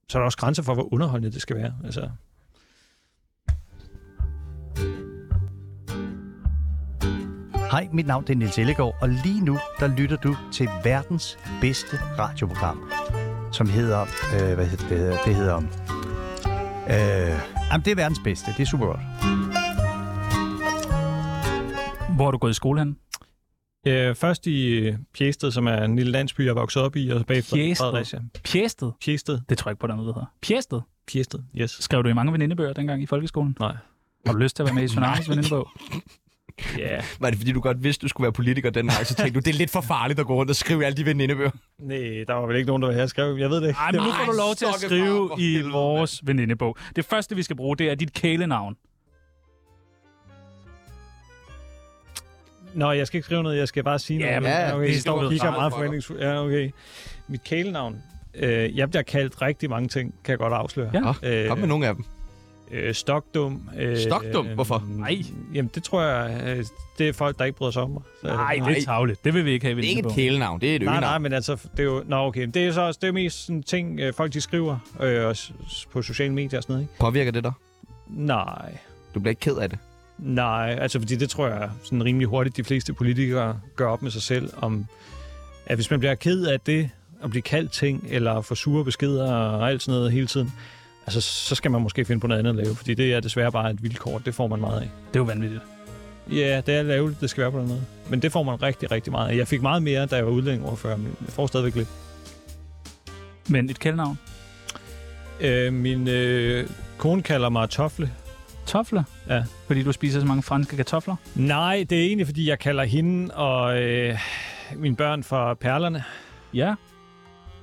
så er der også grænser for, hvor underholdende det skal være. Altså, Hej, mit navn er Nils Ellegaard, og lige nu der lytter du til verdens bedste radioprogram, som hedder, øh, hvad hedder det, hedder, det hedder, øh, jamen det er verdens bedste, det er super godt. Hvor har du gået i skole hen? Øh, først i øh, Pjæsted, som er en lille landsby, jeg vokset op i, og så bagefter Pjæsted? Fredericia. Pjæsted? Pjæsted. Det tror jeg ikke på, der er noget, der hedder. Pjæsted? Pjæsted, yes. Skrev du i mange venindebøger dengang i folkeskolen? Nej. Har du lyst til at være med i Tsunamis venindebog? [LAUGHS] Ja. Yeah. [LAUGHS] Var det fordi, du godt vidste, du skulle være politiker den gang, så tænkte du, det er lidt for farligt at gå rundt og skrive alle de venindebøger? Nej, der var vel ikke nogen, der var her skrev. Jeg ved det ikke. Ej, men nu får du lov til at skrive i helvede, vores venindebog. Det første, vi skal bruge, det er dit kælenavn. Nå, jeg skal ikke skrive noget, jeg skal bare sige Ja, noget. men ja, okay, det står og kigger meget meget for dig. forventningsfuldt. Ja, okay. Mit kælenavn. Øh, jeg bliver kaldt rigtig mange ting, kan jeg godt afsløre. Ja. Øh, Kom med nogle af dem. Øh, stokdum. Øh, Stokdum? Hvorfor? Nej. Jamen, det tror jeg, øh, det er folk, der ikke bryder sig om mig. Nej, det er tavligt. Det vil vi ikke have i Det er ikke et kælenavn, det er et Nej, øgenavn. nej, men altså, det er jo... Nå, okay. Det er så også det er mest sådan ting, øh, folk de skriver øh, på sociale medier og sådan noget, ikke? Påvirker det dig? Nej. Du bliver ikke ked af det? Nej, altså fordi det tror jeg sådan rimelig hurtigt, de fleste politikere gør op med sig selv, om at hvis man bliver ked af det, at blive kaldt ting, eller få sure beskeder og alt sådan noget hele tiden, altså så skal man måske finde på noget andet at lave, fordi det er desværre bare et vilkår, det får man meget af. Det er jo vanvittigt. Ja, det er lavet, det skal være på den måde. Men det får man rigtig, rigtig meget af. Jeg fik meget mere, da jeg var udlændingoverfører, men jeg får stadigvæk lidt. Men et kælenavn? Øh, min øh, kone kalder mig Tofle. Tofle? Ja. Fordi du spiser så mange franske kartofler? Nej, det er egentlig, fordi jeg kalder hende og øh, mine børn for perlerne. Ja.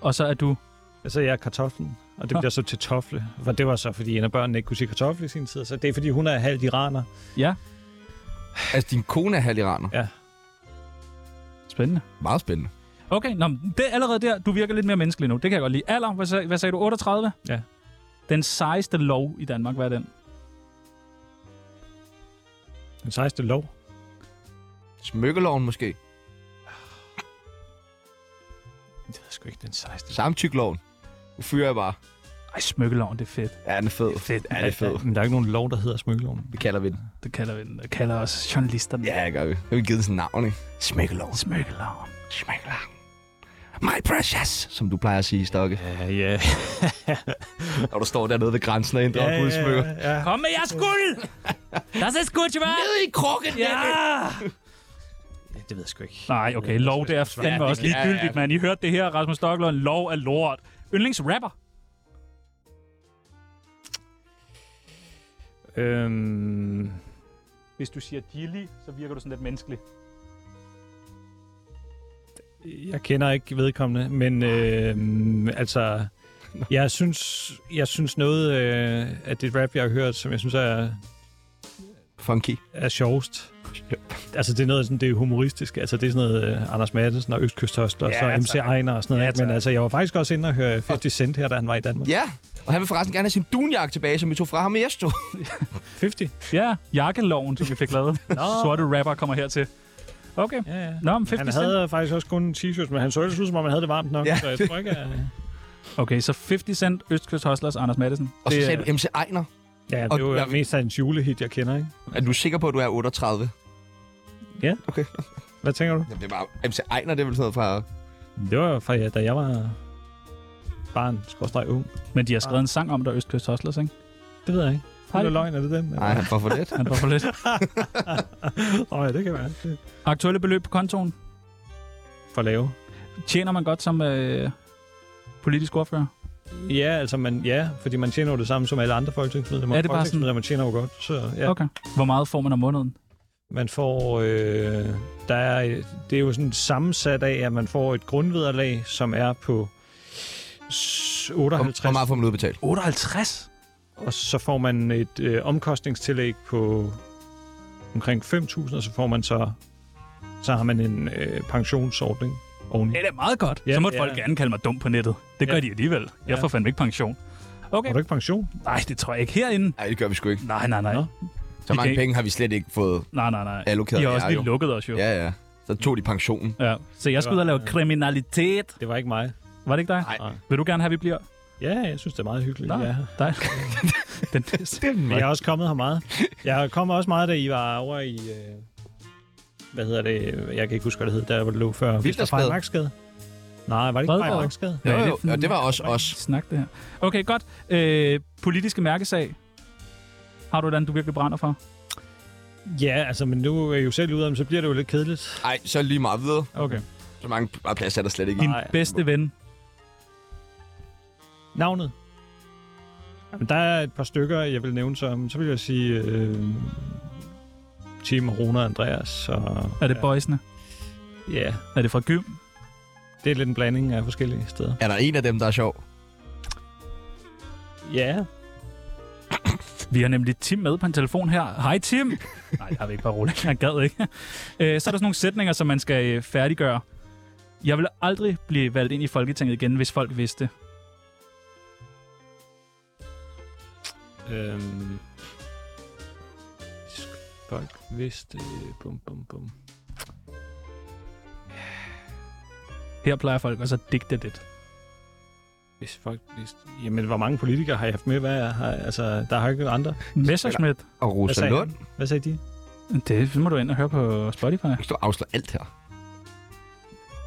Og så er du... Altså, jeg er kartoflen, og det bliver så til tofle. For det var så, fordi en af børnene ikke kunne sige kartoffel i sin tid. Så det er, fordi hun er halvt iraner. Ja. Altså, din kone er halviraner. Ja. Spændende. Meget spændende. Okay, nå, men det er allerede der. Du virker lidt mere menneskelig nu. Det kan jeg godt lide. Alder, hvad, sag, hvad sagde du? 38? Ja. Den sejeste lov i Danmark, hvad er den? Den 16. lov. Smykkeloven måske. Det jeg sgu ikke, den 16. Samtykloven. Nu fyrer jeg bare. Ej, smykkeloven, det er fedt. Ja, den er fed. Det er fedt. Ja, det er fedt. Men der er ikke nogen lov, der hedder smykkeloven. Det kalder vi den. Det kalder vi den. Det kalder også journalisterne. Ja, det gør vi. Det har vi givet sådan navn, ikke? Smykkeloven. Smykkeloven. Smykkeloven. My precious, som du plejer at sige, Stokke. Ja, ja. [LAUGHS] Når du står dernede ved grænsen og inddrager ja, guldsmykker. ja, ja. Kom med jeres guld! Das ist gut, wa? Ned i krukken, Ja! Det ved jeg sgu ikke. Nej, okay. Lov, det er fandme Ja, det- også ja, ja. ligegyldigt, mand. I hørte det her, Rasmus Stocklund. Lov er lort. Yndlingsrapper? Øhm, Hvis du siger Gilly, så virker du sådan lidt menneskelig. jeg kender ikke vedkommende, men øh, altså, [LAUGHS] jeg synes, jeg synes noget øh, af det rap, jeg har hørt, som jeg synes er, Funky. er sjovest. Altså, det er noget sådan, det er humoristisk. Altså, det er sådan noget uh, Anders Madsen og Østkyst Hostel, og Ja, så MC. Ejner og sådan noget. Ja, men altså, jeg var faktisk også inde og høre 50 Cent her, da han var i Danmark. Ja, Og han vil forresten gerne have sin dunjak tilbage, som vi tog fra ham i Esto. 50. [LAUGHS] Ja, jakkeloven, som vi fik lavet. [LAUGHS] Sorte rapper kommer hertil. Okay. Ja, ja. Nå, men 50 Han Cent. havde faktisk også kun en t-shirt, men han så ud, som om han havde det varmt nok. Ja. Så jeg tror ikke, at... [LAUGHS] Okay, så 50 Cent, Østkyst Hustlers, Anders Madsen. Og så sagde er- du MC Ejner. Ja, det Og er jo jeg- mest af en julehit, jeg kender, ikke? Er du sikker på, at du er 38? Hvad tænker du? Jamen, det var MC Ejner, det er vel sådan noget fra... Det var fra, ja, da jeg var barn, skorstræk ung. Men de har skrevet en sang om der Østkyst Hustlers, ikke? Det ved jeg ikke. Har Det de? er løgn, er det den? Nej, han får for lidt. [LAUGHS] Han var for lidt. [LAUGHS] Åh, ja, det kan være. Det Aktuelle beløb på kontoen. for lave. Tjener man godt som øh, politisk ordfører? Ja, altså, man, ja, fordi man tjener jo det samme som alle andre folketingsmedlemmer. Er det bare sådan- Folketingsmedlemmer tjener jo godt, så ja. Okay. Hvor meget får man om måneden? Man får, øh, der er, det er jo sådan sammensat af, at man får et grundvederlag, som er på s- Hvor, 58, hvor meget får man udbetalt? 58? og så får man et øh, omkostningstillæg på omkring 5.000, og så får man så, så har man en øh, pensionsordning oveni. Det er meget godt. Ja, så må ja. folk gerne kalde mig dum på nettet. Det gør Ja. de alligevel. Jeg Ja. får fandme ikke pension. Okay. Har du ikke pension? Nej, det tror jeg ikke herinde. Nej, det gør vi sgu ikke. Nej, nej, nej. Nå. Så mange ikke- penge har vi slet ikke fået Nej, nej, nej. allokeret. De har også lige jo. lukket os jo. Ja, ja. Så tog de pensionen. ja. Så jeg skal ud og lave Ja. kriminalitet. Det var ikke mig. Var det ikke dig? Nej. Vil du gerne have, at vi bliver? Ja, jeg synes, det er meget hyggeligt. Nej. Ja. Dig? [LAUGHS] Den næste. Men jeg er også kommet her meget. Jeg kom også meget, da I var over i... Øh, hvad hedder det? Jeg kan ikke huske, hvad det hed, der hvor det lå før. Vildersgade. Vildersgade. Nej, var det ikke? Frederiksgade? Jo, er jo, en- det var også os. Snak det her. Okay, godt. Øh, politiske mærkesag. Har du den, du virkelig brænder for? Ja, altså, men nu er jeg jo selv ude om, så bliver det jo lidt kedeligt. Nej, så lige meget videre. Okay. Så mange plads er der slet ikke i. Din Nej. bedste ven. Navnet? Jamen, der er et par stykker, jeg vil nævne som. Så vil jeg sige... Øh, Team Rune og Andreas. Og, Er det ja. boysene? Ja, Er det fra gym? det er lidt en blanding af forskellige steder. Er der en af dem, der er sjov? Ja, Vi har nemlig Tim med på en telefon her. Hej Tim! [LAUGHS] Nej, jeg vil ikke bare roligt. Jeg gad ikke. Øh, så er der sådan nogle sætninger, som man skal øh, færdiggøre. Jeg vil aldrig blive valgt ind i Folketinget igen, hvis folk vidste. Øhm, folk vidste... Bum, bum, bum. Her plejer folk også at digte lidt. Hvis folk vidste... Jamen, hvor mange politikere har jeg haft med? Hvad er, har, altså, der har ikke andre. Messerschmidt. Og Hvad Rosa sagde Lund. Hvad sagde de? Det må du ind og høre på Spotify. Jeg står afsløre alt her.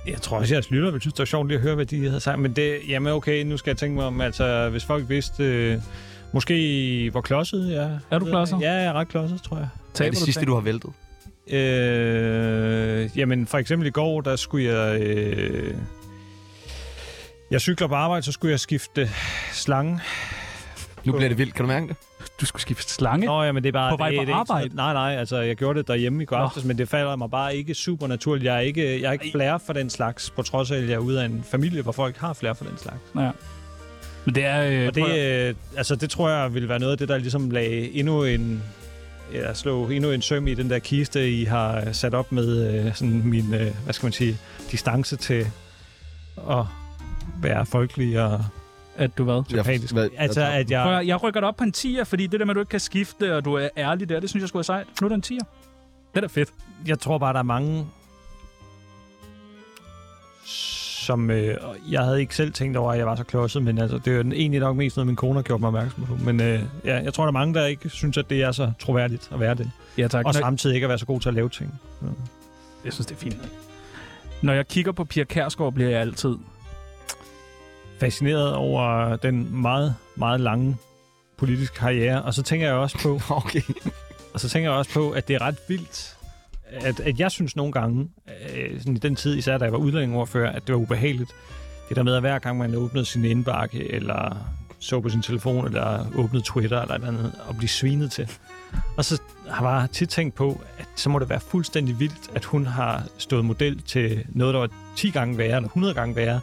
Jeg tror også, jeres lytter vil synes, det var sjovt lige at høre, hvad de havde sagt. Men det, jamen okay, nu skal jeg tænke mig om, altså, hvis folk vidste... Øh, måske, hvor klodset jeg er. Er du klodset? Ja, jeg er ret klodset, tror jeg. Hvad er det sidste, du har væltet? Øh, jamen, for eksempel i går, der skulle jeg... Øh, jeg cykler på arbejde, så skulle jeg skifte slange. Nu bliver det vildt, kan du mærke det? Du skulle skifte slange. Nå, ja, men det er bare... På vej det, på det ikke arbejde? sådan- Nej, nej, altså jeg gjorde det derhjemme i går aftes, men det falder mig bare ikke super naturligt. Jeg er ikke, jeg er ikke flere for den slags, på trods af, at jeg er ude af en familie, hvor folk har flere for den slags. Ja. Men det er... Øh, Og det, øh, altså, det tror jeg vil være noget af det, der ligesom lagde endnu en ja, slå endnu en søm i den der kiste, I har sat op med øh, sådan min, øh, hvad skal man sige, distance til at være folkelig og at du hvad? sympatisk. hvad- Altså, jeg- at Prøv, jeg... at- jeg rykker det op på en 10'er, fordi det der med, at du ikke kan skifte, og du er ærlig der, det synes jeg skulle være sejt. Nu er det en 10'er. Det er da fedt. jeg tror bare, der er mange, som... Øh, jeg havde ikke selv tænkt over, at jeg var så klodset, men altså, det er jo egentlig nok mest noget, min kone har gjort mig opmærksom på. Men øh, ja, jeg tror, der er mange, der ikke synes, at det er så troværdigt at være det. Ja, tak. Og samtidig ikke at være så god til at lave ting. jeg synes, det er fint. Når jeg kigger på Pia Kærsgaard, bliver jeg altid... Fascineret over den meget, meget lange politiske karriere. Og så tænker jeg også på, [LAUGHS] Okay. og så tænker jeg også på, at det er ret vildt, at, at jeg synes nogle gange, øh, sådan i den tid, især da jeg var udlændingeordfører, at det var ubehageligt. Det der med, at hver gang man åbnede sin indbakke, eller så på sin telefon, eller åbnede Twitter, eller et eller andet, og blive svinet til. Og så har jeg tit tænkt på, at så må det være fuldstændig vildt, at hun har stået model til noget, der var 10 gange værre, eller 100 gange værre,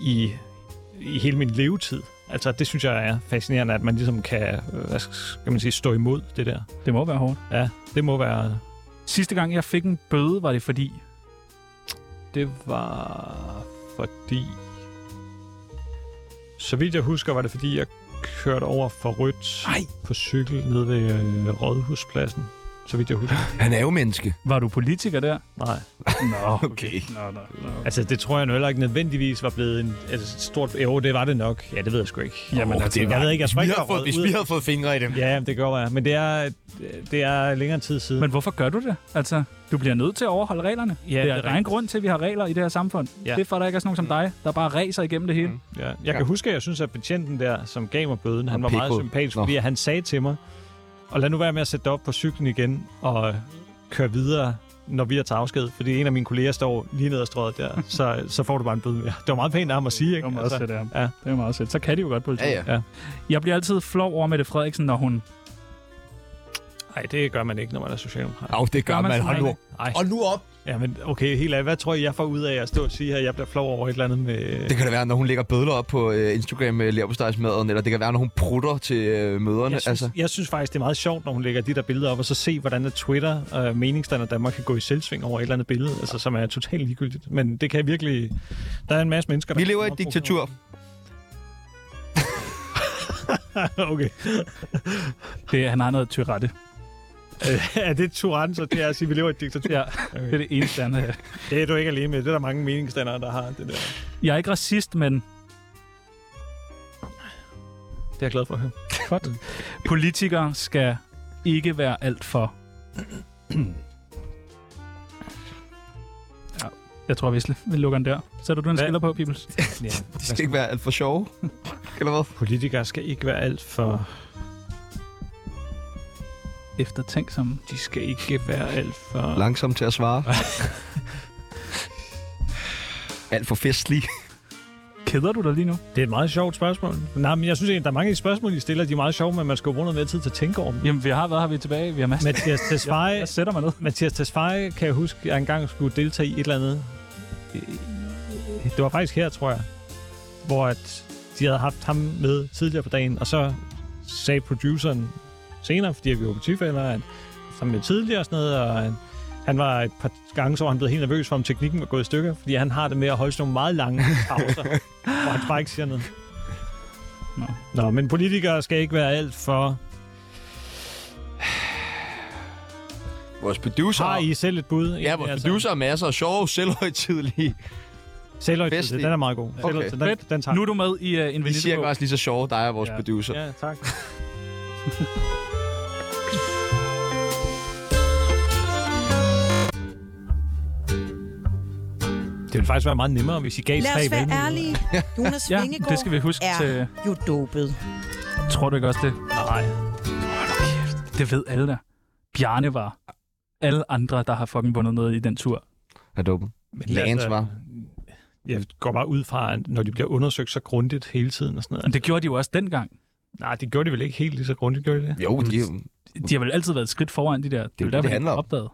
i, i hele min levetid. Altså, det synes jeg er fascinerende, at man ligesom kan, øh, hvad skal man sige, stå imod det der. Det må være hårdt. Ja, det må være Sidste gang, jeg fik en bøde, var det fordi... Det var fordi... Så vidt jeg husker, var det fordi, jeg kørt over for rødt Nej. på cykel nede ved øh, Rådhuspladsen, så vidt jeg husker. [LAUGHS] Han er jo menneske. Var du politiker der? Nej. Nå, Okay. Nå, nå, nå. Altså, det tror jeg nu heller ikke nødvendigvis var blevet en, altså, et stort... Jo, det var det nok. Ja, det ved jeg sgu ikke. Jamen, Åh, altså, det jeg ved ikke, jeg tror vi ikke, har var fået, hvis vi havde fået fingre i dem. Ja, det gør jeg. Men det er, det er længere tid siden. Men hvorfor gør du det? Altså, du bliver nødt til at overholde reglerne. Ja, det er, det er en grund til, at vi har regler i det her samfund. Ja. Det er for, at der ikke er sådan nogen som dig, der bare racer igennem det hele. Mm. Ja, jeg Ja. kan huske, at jeg synes, at betjenten der, som gav mig bøden, han var meget sympatisk, fordi han sagde til mig, og lad nu være med at sætte dig op på cyklen igen og køre videre, når vi er til afsked, fordi en af mine kolleger står lige ned ad strøget der, [LAUGHS] så, så får du bare en bøde mere. Det var meget pænt af ham at sige, Det ikke? er meget sødt af ham. ja. Det er meget sødt. Så kan de jo godt politiet. Ja, ja. Ja. Jeg bliver altid flov over Mette Frederiksen, når hun... Nej, det gør man ikke, når man er socialdemokrat. Au, det gør, Gør man man. Hold nu. Hold nu op. Ja, men okay, helt af. Hvad tror I, jeg får ud af at stå og sige her, jeg bliver flov over et eller andet med... Det kan da være, når hun lægger bødler op på øh, Instagram med leverpostejsmaden, eller det kan være, når hun prutter til øh, møderne. Jeg synes, altså. jeg synes faktisk, det er meget sjovt, når hun lægger de der billeder op, og så se, hvordan at Twitter og meningsstander Danmark kan gå i selvsving over et eller andet billede, altså, som er totalt ligegyldigt. Men det kan virkelig... Der er en masse mennesker, der... Vi lever i et diktatur. [LAUGHS] okay. Det, han har noget tyrette. Øh, er det Turan, så det er at sige, at vi lever i et diktatur? Ja, Okay. det er det eneste, er. Det er du ikke alene med. Det er der mange meningsstandere, der har det der. Jeg er ikke racist, men Det er jeg glad for at høre. godt. Politikere skal ikke være alt for... Ja, jeg tror, vi, vi lukker den der. Sætter du en skiller på, Pibels? Ja. De skal ikke være alt for sjove. Eller hvad? Politikere skal ikke være alt for... Eftertænksom. De skal ikke være alt for... Langsomt til at svare. [LAUGHS] alt for festlig. Keder du dig lige nu? Det er et meget sjovt spørgsmål. Nej, men jeg synes egentlig, der er mange af de spørgsmål, I stiller, de er meget sjove, men man skal jo bruge noget mere tid til at tænke over dem. Jamen, vi har været her, vi er tilbage. Vi har masser. Mathias [LAUGHS] Tesfaye, Jeg sætter mig ned. Mathias Tesfaye, kan jeg huske, at jeg engang skulle deltage i et eller andet. Det var faktisk her, tror jeg, hvor at de havde haft ham med tidligere på dagen, og så sagde produceren senere, fordi vi var partifælder, at han med tidligere og sådan noget, og han, han var et par gange, så var han blevet helt nervøs for, om teknikken var gået i stykker, fordi han har det med at holde sådan nogle meget lange pauser, [LAUGHS] hvor han bare ikke siger noget. Nå. Nå, men politikere skal ikke være alt for... Vores producer... Har I selv et bud? Ja, vores producer har masser af sjove, selvhøjtidlige. Selvhøjtid, Festlig. den er meget god. Okay. Den, den tager Nu er du med i uh, De Infinity siger Bog. også lige så sjove, dig og vores Ja. producer. Ja, tak. [LAUGHS] Det ville faktisk være meget nemmere, hvis I gav Lad tre os være ærlige. Jonas Ja, Vingegaard det skal vi huske er til... jo dopet. Tror du ikke også det? Nej. Det ved alle der. Bjarne var. Alle andre, der har fucking vundet noget i den tur. Er dumme. Men Lance var. Jeg går bare ud fra, at når de bliver undersøgt så grundigt hele tiden og sådan noget. Men det gjorde de jo også dengang. Nej, det gjorde de vel ikke helt lige så grundigt, gjorde de det? Jo, de, De har vel altid været et skridt foran de der. Det, jo er det, derfor, det de handler om. opdaget.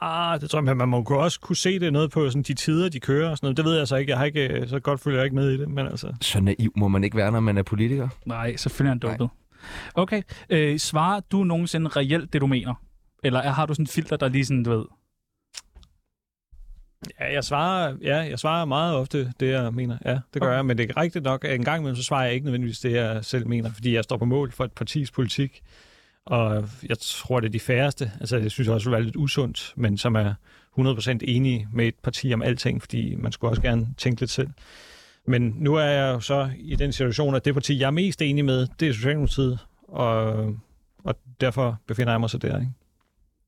Ah, det tror jeg, man må jo også kunne se det noget på sådan, de tider, de kører og sådan noget. Det ved jeg så ikke. Jeg har ikke så godt følger jeg ikke med i det, men altså... så naiv må man ikke være, når man er politiker. Nej, selvfølgelig er han dopet. Okay. Øh, svarer du nogensinde reelt det, du mener? Eller er, har du sådan en filter, der lige sådan, du ved... Ja, jeg svarer, ja, jeg svarer meget ofte det, jeg mener. Ja, det gør okay. jeg, men det er rigtigt nok, at en gang imellem, så svarer jeg ikke nødvendigvis det, jeg selv mener, fordi jeg står på mål for et partis politik, og jeg tror, det er de færreste, altså jeg synes også, det er lidt usundt, men som er 100% enige med et parti om alting, fordi man skulle også gerne tænke lidt selv. Men nu er jeg jo så i den situation, at det parti, jeg er mest enig med, det er Socialdemokratiet, og, og derfor befinder jeg mig så der, ikke?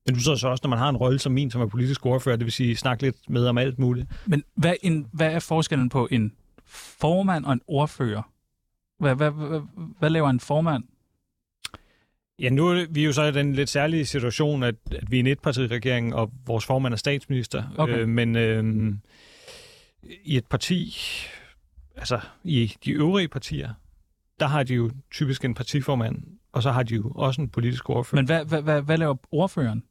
Men du så så også, når man har en rolle som min, som er politisk ordfører, det vil sige snakke lidt med om alt muligt. Men hvad, en, hvad er forskellen på en formand og en ordfører? Hvad, hvad, hvad, hvad laver en formand? Ja, nu er vi jo så i den lidt særlige situation, at, at vi er en etpartiregering, og vores formand er statsminister. Okay. Øh, men øh, i et parti, altså i de øvrige partier, der har de jo typisk en partiformand, og så har de jo også en politisk ordfører. Men hvad, hvad, hvad, hvad laver ordføreren?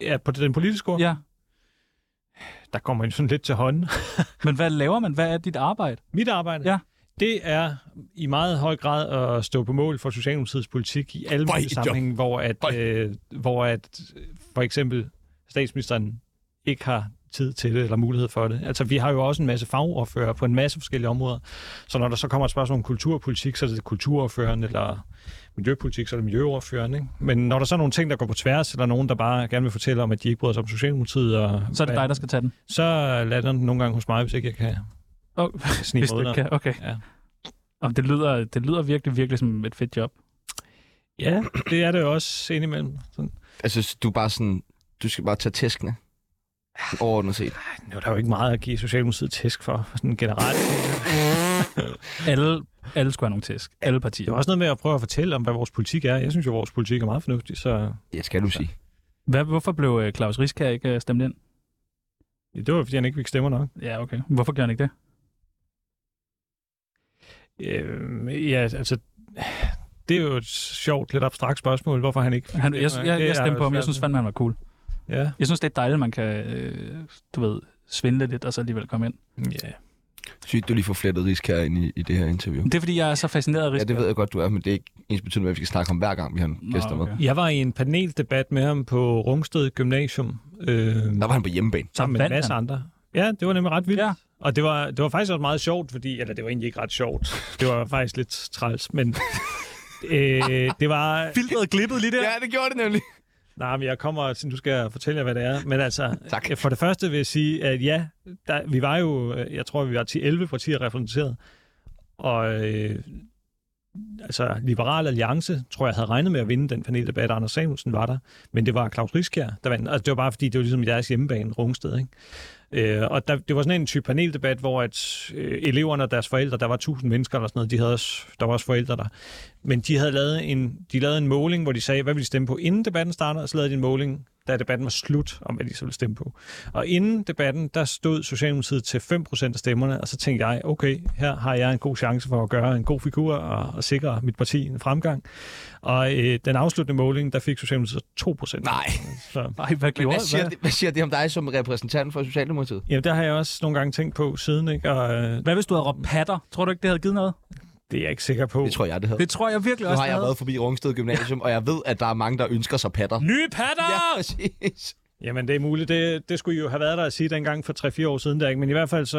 ja, på den politiske ordfører, Ja, der kommer man jo sådan lidt til hånden. men hvad laver man? Hvad er dit arbejde? Mit arbejde, Ja. Det er i meget høj grad at stå på mål for Socialdemokratiets politik i alle mulige sammenhænge, hvor at, Hvor- øh, hvor at for eksempel statsministeren ikke har tid til det, eller mulighed for det. Altså, vi har jo også en masse fagordfører på en masse forskellige områder. Så når der så kommer et spørgsmål om kulturpolitik, så er det kulturordføreren, eller miljøpolitik, så er det miljøordføreren. Ikke? Men når der så er nogle ting, der går på tværs, eller nogen, der bare gerne vil fortælle om, at de ikke bryder sig om Socialdemokratiet, og, Så er det dig, der skal tage den. så lader den nogle gange hos mig, hvis ikke jeg kan Oh, [LAUGHS] snige hvis ikke kan. Okay. Ja. Og det lyder, det lyder virkelig, virkelig som et fedt job. Ja, det er det også indimellem. Sådan. Altså, du er bare sådan... Du skal bare tage tæskene. Overordnet set. Nu er der jo ikke meget at give Socialdemokratiet tæsk for, sådan generelt. [LAUGHS] Alle, alle skulle have nogle tæsk. Alle partier. Det er også noget med at prøve at fortælle om, hvad vores politik er. Jeg synes jo, vores politik er meget fornuftig, så Ja, skal du sige. Hvad, hvorfor blev øh, Claus Risk her ikke øh, stemt ind? det var, fordi han ikke fik stemmer nok. Ja, okay. Hvorfor gjorde han ikke det? Øh, ja, altså, det er jo et sjovt, lidt abstrakt spørgsmål, hvorfor han ikke... Han, jeg, jeg, jeg, jeg stemte på ham. Jeg synes fandme, han var cool. Ja, Jeg synes, det er dejligt, at man kan, øh, du ved, svindle lidt, og så alligevel komme ind. ja. Sygt, du lige får flettet risk her ind i, i det her interview. Det er, fordi jeg er så fascineret af Ja, Risk. det ved jeg godt, du er, men det er ikke ens betydende, hvad vi skal snakke om hver gang, vi har Nå, gæster med. okay. Jeg var i en paneldebat med ham på Rungsted Gymnasium, øh, Der var han på hjemmebane. sammen med en masse han. andre. Ja, det var nemlig ret vildt. Ja. Og det var, det var faktisk også meget sjovt, fordi, eller det var egentlig ikke ret sjovt. Det var faktisk lidt træls, men [LAUGHS] øh, det var... Filteret glippet lige der. Ja, det gjorde det nemlig. Nej, men jeg kommer, til- nu skal jeg fortælle jer, hvad det er. Men altså, Tak. for det første vil jeg sige, at ja, der, vi var jo, øh, jeg tror, vi var 10-11 partier repræsenteret. Og øh, altså, Liberal Alliance, tror jeg, havde regnet med at vinde den paneldebat. Anders Samuelsen var der. Men det var Claus Riskjær, der vandt. Altså, det var bare fordi, det var ligesom deres hjemmebane, Rungsted, ikke? Øh, og der, det var sådan en type paneldebat, hvor at, øh, eleverne og deres forældre, der var 1000 mennesker eller sådan noget, de havde også, der var også forældre der. Men de havde lavet en, de lavede en måling, hvor de sagde, hvad vil de stemme på, inden debatten starter, og så lavede de en måling, da debatten var slut, om hvad de så ville stemme på. Og inden debatten, der stod Socialdemokratiet til 5% af stemmerne, og så tænkte jeg, okay, her har jeg en god chance for at gøre en god figur og, og sikre mit parti en fremgang. Og øh, den afsluttende måling, der fik Socialdemokratiet 2%. Nej. Så, [LAUGHS] Ej, hvad gjorde Hvad siger, hvad? det, hvad siger det om dig som repræsentant for Socialdemokratiet? jamen, der har jeg også nogle gange tænkt på siden, ikke? og øh, Hvad hvis du havde råbt patter? Tror du ikke, det havde givet noget? Det er jeg ikke sikker på. Det tror jeg, det havde. Det tror jeg virkelig Nu også, har det jeg været forbi Rungsted Gymnasium, og jeg ved, at der er mange, der ønsker sig patter. Nye patter! Ja, præcis. Jamen, det er muligt. Det, det skulle I jo have været der at sige dengang for 3-4 år siden. Der, ikke? Men i hvert fald så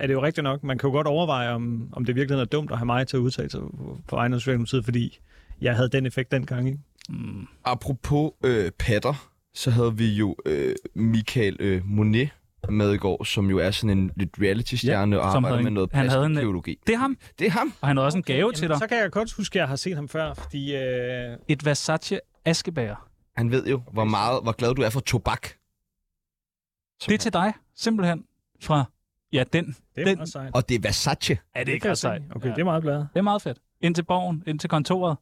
er det jo rigtigt nok. Man kan jo godt overveje, om, om det virkelig er dumt at have mig til at udtale sig på, Socialdemokratiet, fordi jeg havde den effekt dengang. Ikke? Mm. Apropos øh, patter, så havde vi jo øh, Michael øh, Monet med i går, som jo er sådan en lidt reality-stjerne ja, og arbejder med noget han havde en- plastikgeologi. Det er ham, Det er ham. og han havde også en gave til dig. Så kan jeg godt huske, at jeg har set ham før, fordi... Øh, Et Versace askebæger. Han ved jo, hvor meget, hvor glad du er for tobak. Som Det er til dig, simpelthen. Fra, ja, den. det er Den- meget sejt. Og det er Versace. Er det ikke jeg ret sejt? se. Okay, det er meget glad. Det er meget fedt. Ind til borgen, ind til kontoret.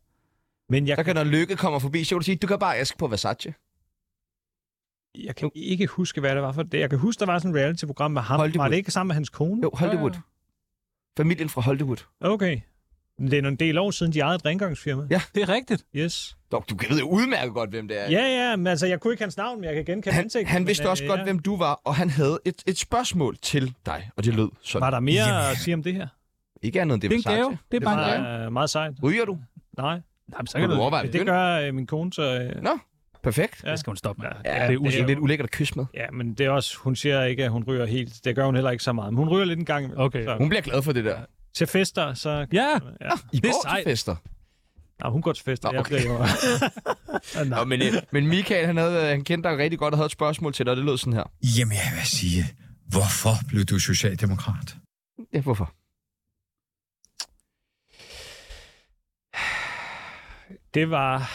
Men jeg, Så kan når Lykke kommer forbi, så kan du sige, du kan bare aske på Versace. Jeg kan ikke huske, hvad det var for det. Jeg kan huske, der var sådan et reality-program med ham. Hollywood. Var det ikke sammen med hans kone? Jo, Hollywood. Familien fra Hollywood. Okay. Det er en del år siden, de ejede et rengøringsfirma. Ja. Det er rigtigt. Yes. Dog, du ved jo udmærket godt, hvem det er. Ja, ja, men altså, jeg kunne ikke hans navn, men jeg kan genkende Han, ansigtet. han men, vidste øh, også godt, ja. hvem du var, og han havde et, et spørgsmål til dig, og det lød sådan. Var der mere at sige om det her? Ikke andet end det, Det er en gave. Det er Det bare en gave. var øh, meget sejt. Ryger du? Nej, Jamen, så Kan du du... overveje det, det? det gør øh, min kone, så... Øh, Nå, perfekt. Ja. Det skal hun stoppe med. Ja, det Ja, er det er lidt ulækkert at kysse med. ja, men det er også... Hun siger ikke, at hun ryger helt. Det gør hun heller ikke så meget. Men hun ryger lidt en gang. Okay. Så, Hun bliver glad for det der. til fester, så... Ja, Ja. I Det er går til fester. Nej, hun går til fester. Nå, Jeg okay. bliver jo... [LAUGHS] Nå, men, øh, men Michael, han, havde, han kendte dig rigtig godt og havde et spørgsmål til dig, og det lød sådan her. Jamen, jeg vil sige, hvorfor blev du socialdemokrat? Ja, hvorfor? Det var...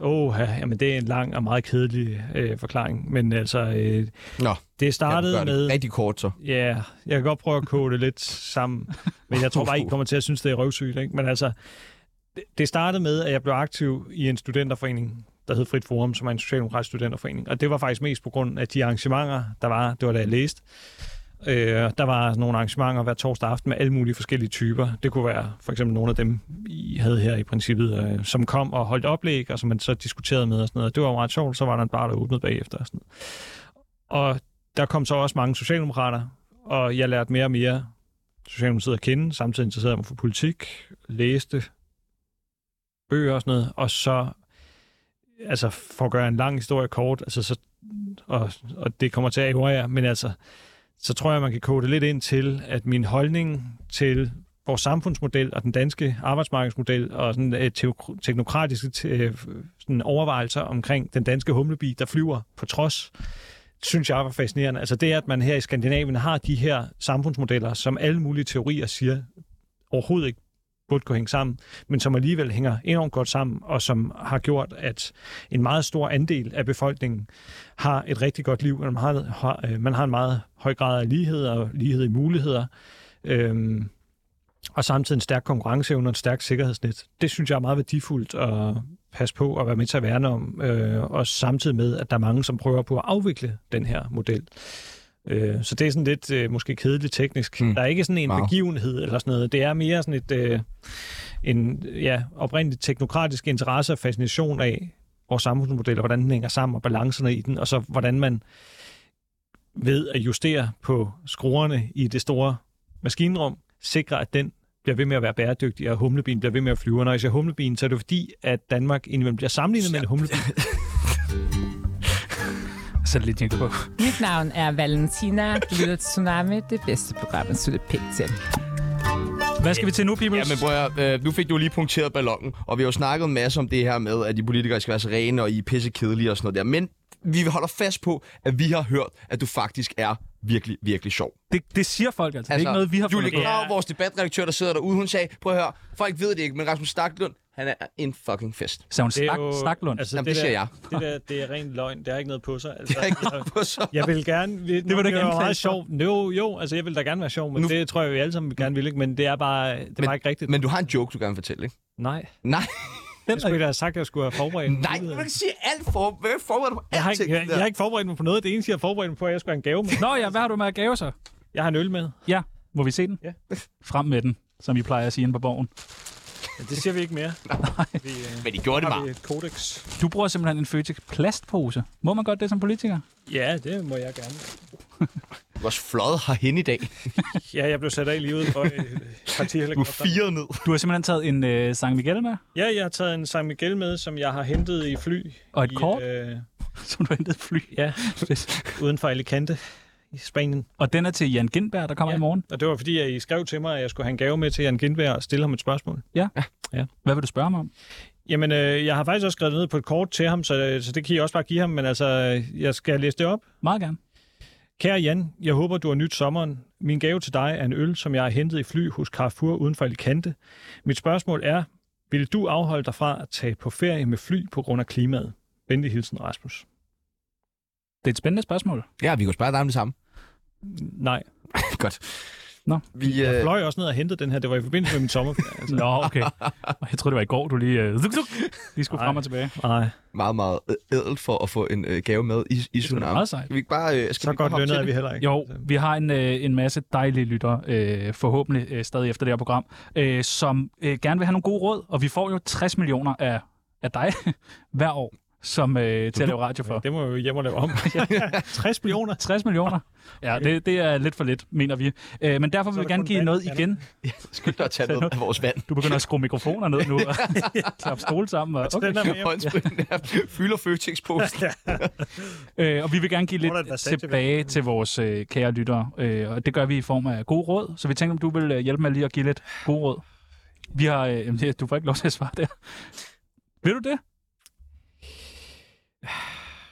Åh, ja, jamen det er en lang og meget kedelig øh, forklaring. Men altså, øh, Nå, det startede gøre med... det rigtig kort så. Ja, jeg kan godt prøve at kode det lidt sammen, men jeg tror bare ikke, I kommer til at synes, det er røvsygt. Ikke? Men altså, det- det startede med, at jeg blev aktiv i en studenterforening, der hed Frit Forum, som er en socialdemokratisk studenterforening. Og det var faktisk mest på grund af de arrangementer, der var. Det var da jeg læste. Øh, der var nogle arrangementer hver torsdag aften med alle mulige forskellige typer. Det kunne være for eksempel nogle af dem, I havde her i princippet, øh, som kom og holdt oplæg, og som man så diskuterede med og sådan noget. Det var meget sjovt. Så var der en bar, der åbnede bagefter. Og, sådan noget. og der kom så også mange socialdemokrater, og jeg lærte mere og mere Socialdemokratiet at kende. Samtidig interesserede jeg mig for politik, læste bøger og sådan noget. Og så altså for at gøre en lang historie kort, altså så, og, og det kommer til at ære jer, men altså, så tror jeg, man kan kode det lidt ind til, at min holdning til vores samfundsmodel og den danske arbejdsmarkedsmodel og sådan øh, teknokratiske øh, sådan overvejelser omkring den danske humlebi, der flyver på trods, synes jeg var fascinerende. Altså det, at man her i Skandinavien har de her samfundsmodeller, som alle mulige teorier siger overhovedet ikke burde kunne hænge sammen, men som alligevel hænger enormt godt sammen, og som har gjort, at en meget stor andel af befolkningen har et rigtig godt liv. Man har, øh, man har en meget høj grad af lighed og lighed i muligheder, øhm, og samtidig en stærk konkurrenceevne og et stærkt sikkerhedsnet. Det synes jeg er meget værdifuldt at passe på og være med til at værne om, øh, og samtidig med, at der er mange, som prøver på at afvikle den her model. Øh, så det er sådan lidt øh, måske kedeligt teknisk. Mm. Der er ikke sådan en wow. begivenhed eller sådan noget. Det er mere sådan et øh, en ja, oprindeligt teknokratisk interesse og fascination af vores samfundsmodel, og hvordan den hænger sammen, og balancerne i den, og så hvordan man ved at justere på skruerne i det store maskinrum, sikrer, at den bliver ved med at være bæredygtig, og humlebien bliver ved med at flyve. Og når jeg siger humlebien, så er det fordi, at Danmark indimellem bliver sammenlignet med en humlebien. [LAUGHS] Sæt lidt jingle på. Mit navn er Valentina. Du lytter til Tsunami, det bedste program, at slutte pænt til. Hvad skal vi til nu, Peoples? Ja, men prøv at, øh, nu fik du jo lige punkteret ballonen, og vi har jo snakket en masse om det her med, at de politikere skal være så rene, og I er pisse kedelige og sådan noget der. Men vi holder fast på, at vi har hørt, at du faktisk er virkelig, virkelig sjov. det, det siger folk altså. Det er ikke noget, vi har Julie fundet på. Grav, vores debatredaktør, der sidder derude, hun sagde, prøv at høre, folk ved det ikke, men Rasmus Staklund, han er en fucking fest. Så hun Det er snak, jo- Snaklund. Altså, Jamen, det siger jeg. Det, der, det er ren løgn. Det har ikke noget på sig. Altså, Det er ikke noget på så. Jeg vil gerne... Det, vil du ikke meget for. sjov. Jo, jo, altså jeg vil da gerne være sjov, men Nu- det tror jeg, vi alle sammen gerne vil, ikke? Men det er bare, det er Men- bare ikke rigtigt. Men du har en joke, du gerne vil fortælle, ikke? Nej. Nej, [LAUGHS] Jeg skulle da have sagt, at jeg skulle have forberedt. nej, du kan sige alt for... Hvad forbereder du på jeg har, ikke, jeg, jeg har ikke forberedt mig på noget. Det eneste, jeg har forberedt mig på, er, at jeg skulle have en gave med. Nå ja, hvad har du med at gave så? Jeg har en øl med. Ja, må vi se den? Ja. Frem med den, som I plejer at sige inde på borgen. Ja, det siger vi ikke mere. [LAUGHS] Vi, øh, Men de gjorde det bare. vi et kodex. Du bruger simpelthen en Føtex plastpose. Må man godt det som politiker? Ja, det må jeg gerne. Vores flod har hende i dag. [LAUGHS] Ja, jeg blev sat af lige ude for øh, Du er partihelikopter. firet ned. Du har simpelthen taget en øh, San Miguel med, Ja, jeg har taget en San Miguel med, som jeg har hentet i fly. og et i, kort, Øh, [LAUGHS] som du hentede fly. ja, uden for Alicante i Spanien. Og den er til Jan Gindberg, der kommer Ja. i morgen. Og det var fordi, at I skrev til mig, at jeg skulle have en gave med til Jan Gindberg og stille ham et spørgsmål. Hvad vil du spørge mig om? Jamen, øh, jeg har faktisk også skrevet ned på et kort til ham, så, så det kan I også bare give ham, men altså, jeg skal læse det op. Meget gerne. Kære Jan, jeg håber, du har nyt sommeren. Min gave til dig er en øl, som jeg har hentet i fly hos Carrefour uden for Alicante. Mit spørgsmål er, vil du afholde dig fra at tage på ferie med fly på grund af klimaet? Venlig hilsen, Rasmus. Det er et spændende spørgsmål. Ja, vi kan spørge dig om det samme. Nej. [LAUGHS] Godt. Nå. Vi, Jeg øh, fløj også ned og hentede den her. Det var i forbindelse med min sommerferie. Altså. Nå, okay. Jeg tror det var i går, du lige, øh, zuk, zuk, lige skulle Nej. frem og tilbage. Nej, meget, meget ædelt for at få en øh, gave med i, i Det er Tsunami. meget sejt. Skal vi ikke bare... Øh, skal så vi godt lønnet er vi heller ikke. Jo, vi har en, øh, en masse dejlige lyttere, øh, forhåbentlig øh, stadig efter det her program, øh, som øh, gerne vil have nogle gode råd, og vi får jo 60 millioner af, af dig [LAUGHS] hver år som, øh, til at lave radio for. Det må jo hjem og lave om. [LAUGHS] 60 millioner. 60 millioner. Ja, det, det er lidt for lidt, mener vi. Øh, men derfor vil vi gerne give vand, noget igen. Skal vi da tage noget af vores vand? Du begynder at skrue mikrofoner ned nu og [LAUGHS] klappe stole sammen. Og, okay. Den er fylder føtex post [LAUGHS] øh, og vi vil gerne give lidt tilbage til vores øh, kære lyttere, øh, og det gør vi i form af gode råd. Så vi tænker, om du vil øh, hjælpe med lige at give lidt gode råd. Vi har... Øh, du får ikke lov til at svare der. Vil du det?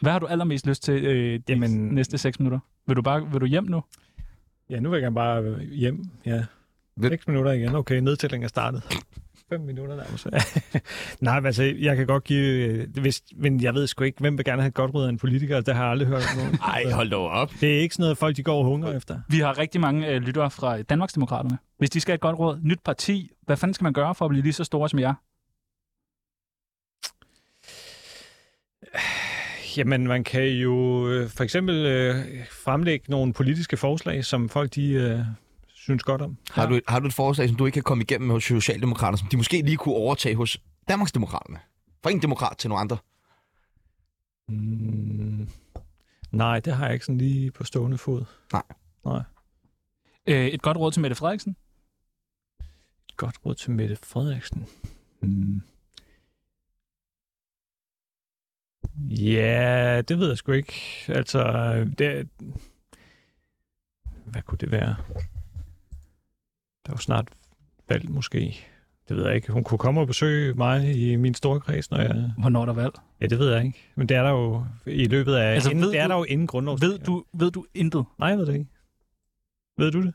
Hvad har du allermest lyst til øh, de Jamen- næste 6 minutter? Vil du bare vil du hjem nu? Ja, nu vil jeg gerne bare hjem. Ja. Hvem- 6 minutter igen. Okay, nedtællingen er startet. 5 minutter nærmest. [LAUGHS] Nej, men altså, jeg kan godt give... øh, Hvis, men jeg ved sgu ikke, hvem vil gerne have et godt råd af en politiker. Det har jeg aldrig hørt om nogen. Ej, hold dog op. Det er ikke sådan noget, folk de går og hungrer efter. Vi har rigtig mange øh, lyttere fra Danmarksdemokraterne. Hvis de skal have et godt råd, nyt parti, hvad fanden skal man gøre for at blive lige så store som jer? Jamen, man kan jo øh, for eksempel øh, fremlægge nogle politiske forslag, som folk de øh, synes godt om. Har, du, har du et forslag, som du ikke kan komme igennem hos Socialdemokraterne, som de måske lige kunne overtage hos Danmarksdemokraterne? Fra en demokrat til nogle andre. Mm, nej, det har jeg ikke sådan lige på stående fod. Øh, et godt råd til Mette Frederiksen? Et godt råd til Mette Frederiksen. Mm. Ja, det ved jeg sgu ikke. Altså, det... Hvad kunne det være? Der er jo snart valg, måske. Det ved jeg ikke. Hun kunne komme og besøge mig i min store kreds, når jeg... Hvornår er der valg? Ja, det ved jeg ikke. Men det er der jo i løbet af... Altså, inden, det er du- der jo inden grundlov. Ved du, ved du intet? Nej, jeg ved det ikke. Ved du det?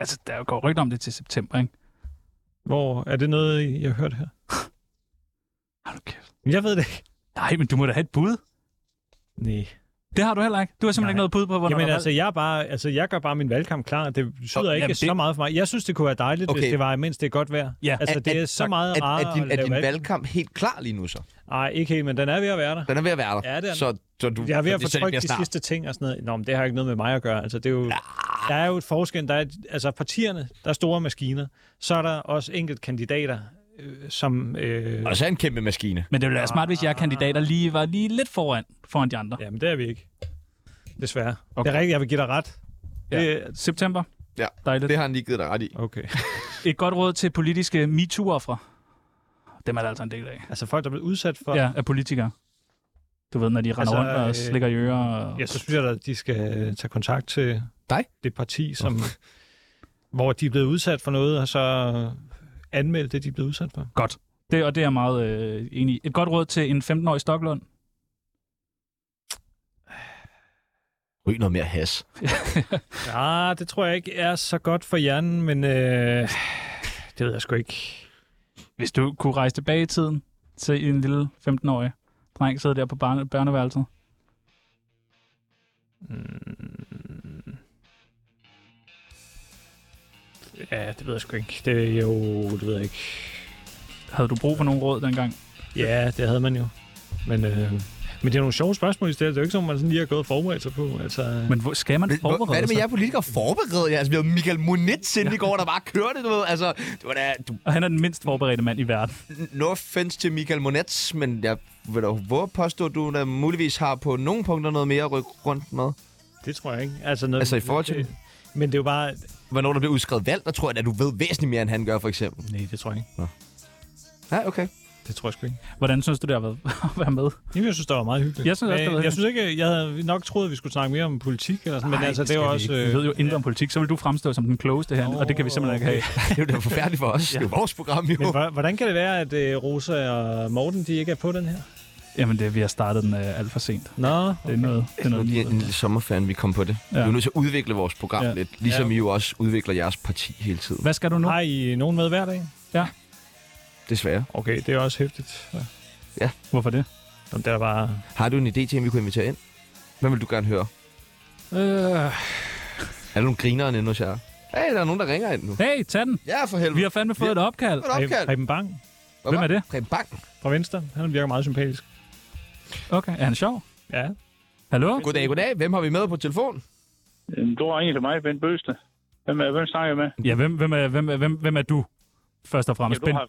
Altså, der går rygter om det til september, ikke? Hvor er det noget, jeg har hørt her? [LAUGHS] Hold nu kæft. Jeg ved det ikke. Nej, men du må da have et bud. Nej. Det har du heller ikke. Du har simpelthen Nej. ikke noget bud på, hvornår Jamen er altså, jeg, er bare, altså, jeg gør bare min valgkamp klar. Det betyder ikke jamen, så det- meget for mig. Jeg synes, det kunne være dejligt, okay. Hvis det var, mens det er godt vejr. Ja. Altså, det er, At- så meget er, rart er, din, at er lave din valg. valgkamp helt klar lige nu så? Nej, ikke helt, men den er ved at være der. Den er ved at være der. Ja, det er. Så, så du, Jeg er ved at så få så trykt de snart. sidste ting og sådan noget. Nå, men det har ikke noget med mig at gøre. Altså, det er jo, der er jo et forskel. Der er, altså, partierne, der er store maskiner. Så er der også enkelte kandidater, øh, som... Øh, Og så er en kæmpe maskine. Men det ville være smart, hvis jeg kandidater lige var lige lidt foran, foran de andre. Jamen, det er vi ikke. Desværre. Okay. Det er rigtigt, jeg vil give dig ret. Ja. Det, September. Ja, Dejligt. det har han lige givet dig ret i. okay. [LAUGHS] Et godt råd til politiske MeToo-offre. Dem er der altså en del af. altså, folk, der er blevet udsat for... Ja, af politikere. Du ved, når de render Altså, rundt og øh, slikker i ører. Og... Ja, så synes jeg, at de skal tage kontakt til Dig? det parti, som, [LAUGHS] hvor de er blevet udsat for noget, og så anmelde det, de blevet udsat for. Godt. Det, og det er jeg meget øh, enig i. Et godt råd til en 15-årig Stoklund. Ryg noget mere has. [LAUGHS] Ja, det tror jeg ikke er så godt for hjernen, men øh, det ved jeg sgu ikke. Hvis du kunne rejse tilbage i tiden til en lille 15-årig dreng sidde der på barne, børneværelset. Mm. Ja, det ved jeg sgu ikke. Det er jo, det ved jeg ikke. Havde du brug for nogle råd dengang? Ja, det havde man jo. Men, øh, men det er nogle sjove spørgsmål i stedet. Det er jo ikke sådan, man sådan lige har gået og forberedt sig på. Altså, Men hvor, skal man Hvor- forberede Hvad er det med sig? jer politikere forberedt jer? Altså, vi havde Michael Monitz inden i går, der bare kørte, du ved. Altså, det var da... Du, Og han er den mindst forberedte mand i verden. no offense til Michael Monitz, men jeg vil da våge at påstå, at du da muligvis har på nogle punkter noget mere at rykke rundt med. det tror jeg ikke. Altså, noget, Altså, i forhold til- Men det er jo bare... Hvornår der bliver udskrevet valg, der tror jeg, at du ved væsentligt mere, end han gør, for eksempel. Nej, det tror jeg ikke. Ja, okay. Det tror jeg sgu ikke. Hvordan synes du, det har været at være med? Jamen, jeg synes, det var meget hyggeligt. Jeg synes også, det var Men jeg synes ikke, jeg havde nok troet, at vi skulle snakke mere om politik, eller sådan, men Ej, altså, det er jo vi også... ikke. Vi ved jo intet om politik, så vil du fremstå som den klogeste her, og det kan vi simpelthen ikke have. [LAUGHS] Det er jo forfærdeligt for os. Det er vores program, jo. Men hvor- hvordan kan det være, at øh, Rosa og Morten, de ikke er på den her? Jamen, det, vi har startet den øh, alt for sent. Nå, Det er noget, det er Det er noget lige en lille sommerferien, vi kom på det. Ja. Ja. Vi er jo nødt til at udvikle vores program Ja. ja. lidt, ligesom Ja. I jo også udvikler jeres parti hele tiden. Hvad skal du nu? har I nogen med hver dag? Desværre. Okay, det er også hæftigt. Ja. Hvorfor det? Om der var... Har du en idé til, at vi kunne invitere ind? Hvad vil du gerne høre? Øh, Er der nogle grinere inde hos jer? Hey, der er nogen, der ringer ind nu. Hey, tag den! Ja, for helvede. Vi har fandme fået et opkald. Er det opkald? Preben Bang Hvem er det? Preben Bang. fra Venstre. Han virker meget sympatisk. Okay, er han sjov? Ja. Hallo? Goddag, goddag. Hvem har vi med på telefon? Øhm, Du ringer til mig, Bent Bøste. Hvem, er, hvem snakker jeg med? Ja, hvem, hvem, er, hvem, er- hvem, hvem er du? Først og Ja, fremmest. du Ben, har,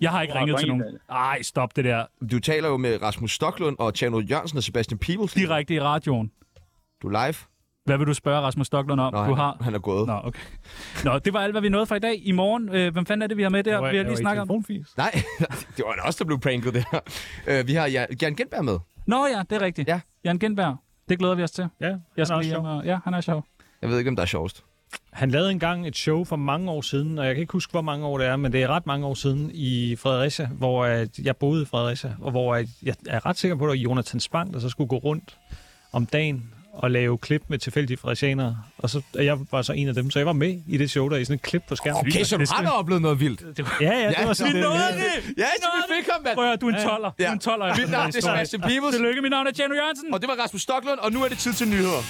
jeg har ikke du har ringet til ringet nogen. Ej, stop det der. Du taler jo med Rasmus Stoklund og Tjerno Jørgensen og Sebastian Peebles. Direkte i radioen. Du er live. Hvad vil du spørge Rasmus Stoklund om? Nå, du han, har... han er gået. Nå, okay. Nå, det var alt, hvad vi nåede for i dag. I morgen, øh, hvem fanden er det, vi har med der? var- vi har jeg lige snakket om. Nej, [LAUGHS] det var også, der blev pranket der. Uh, [LAUGHS] vi har ja, Jan Genberg med. Nå ja, det er rigtigt. Ja. Jan Genberg. Det glæder vi os til. Ja, Jeg han er skal også lige sjov. og... Ja, han er sjov. Jeg ved ikke, om der er sjovest. Han lavede engang et show for mange år siden, og jeg kan ikke huske, hvor mange år det er, men det er ret mange år siden i Fredericia, hvor at jeg boede i Fredericia, og hvor jeg er ret sikker på, at det var Jonathan Spang, der så skulle gå rundt om dagen og lave klip med tilfældige fredericianere. Og så, og jeg var så en af dem, så jeg var med i det show der, i sådan et klip på skærmen. Okay, så du har da oplevet noget vildt. Ja, ja, det var sådan Vi det. det! Ja, så vi fik ham, mand. Prøv at du er en toller. Du er en toller. Mit navn er Sebastian Peebles, Tillykke, mit navn er Tjerno Jørgensen. og det var Rasmus Stoklund, og nu er det tid til nyheder.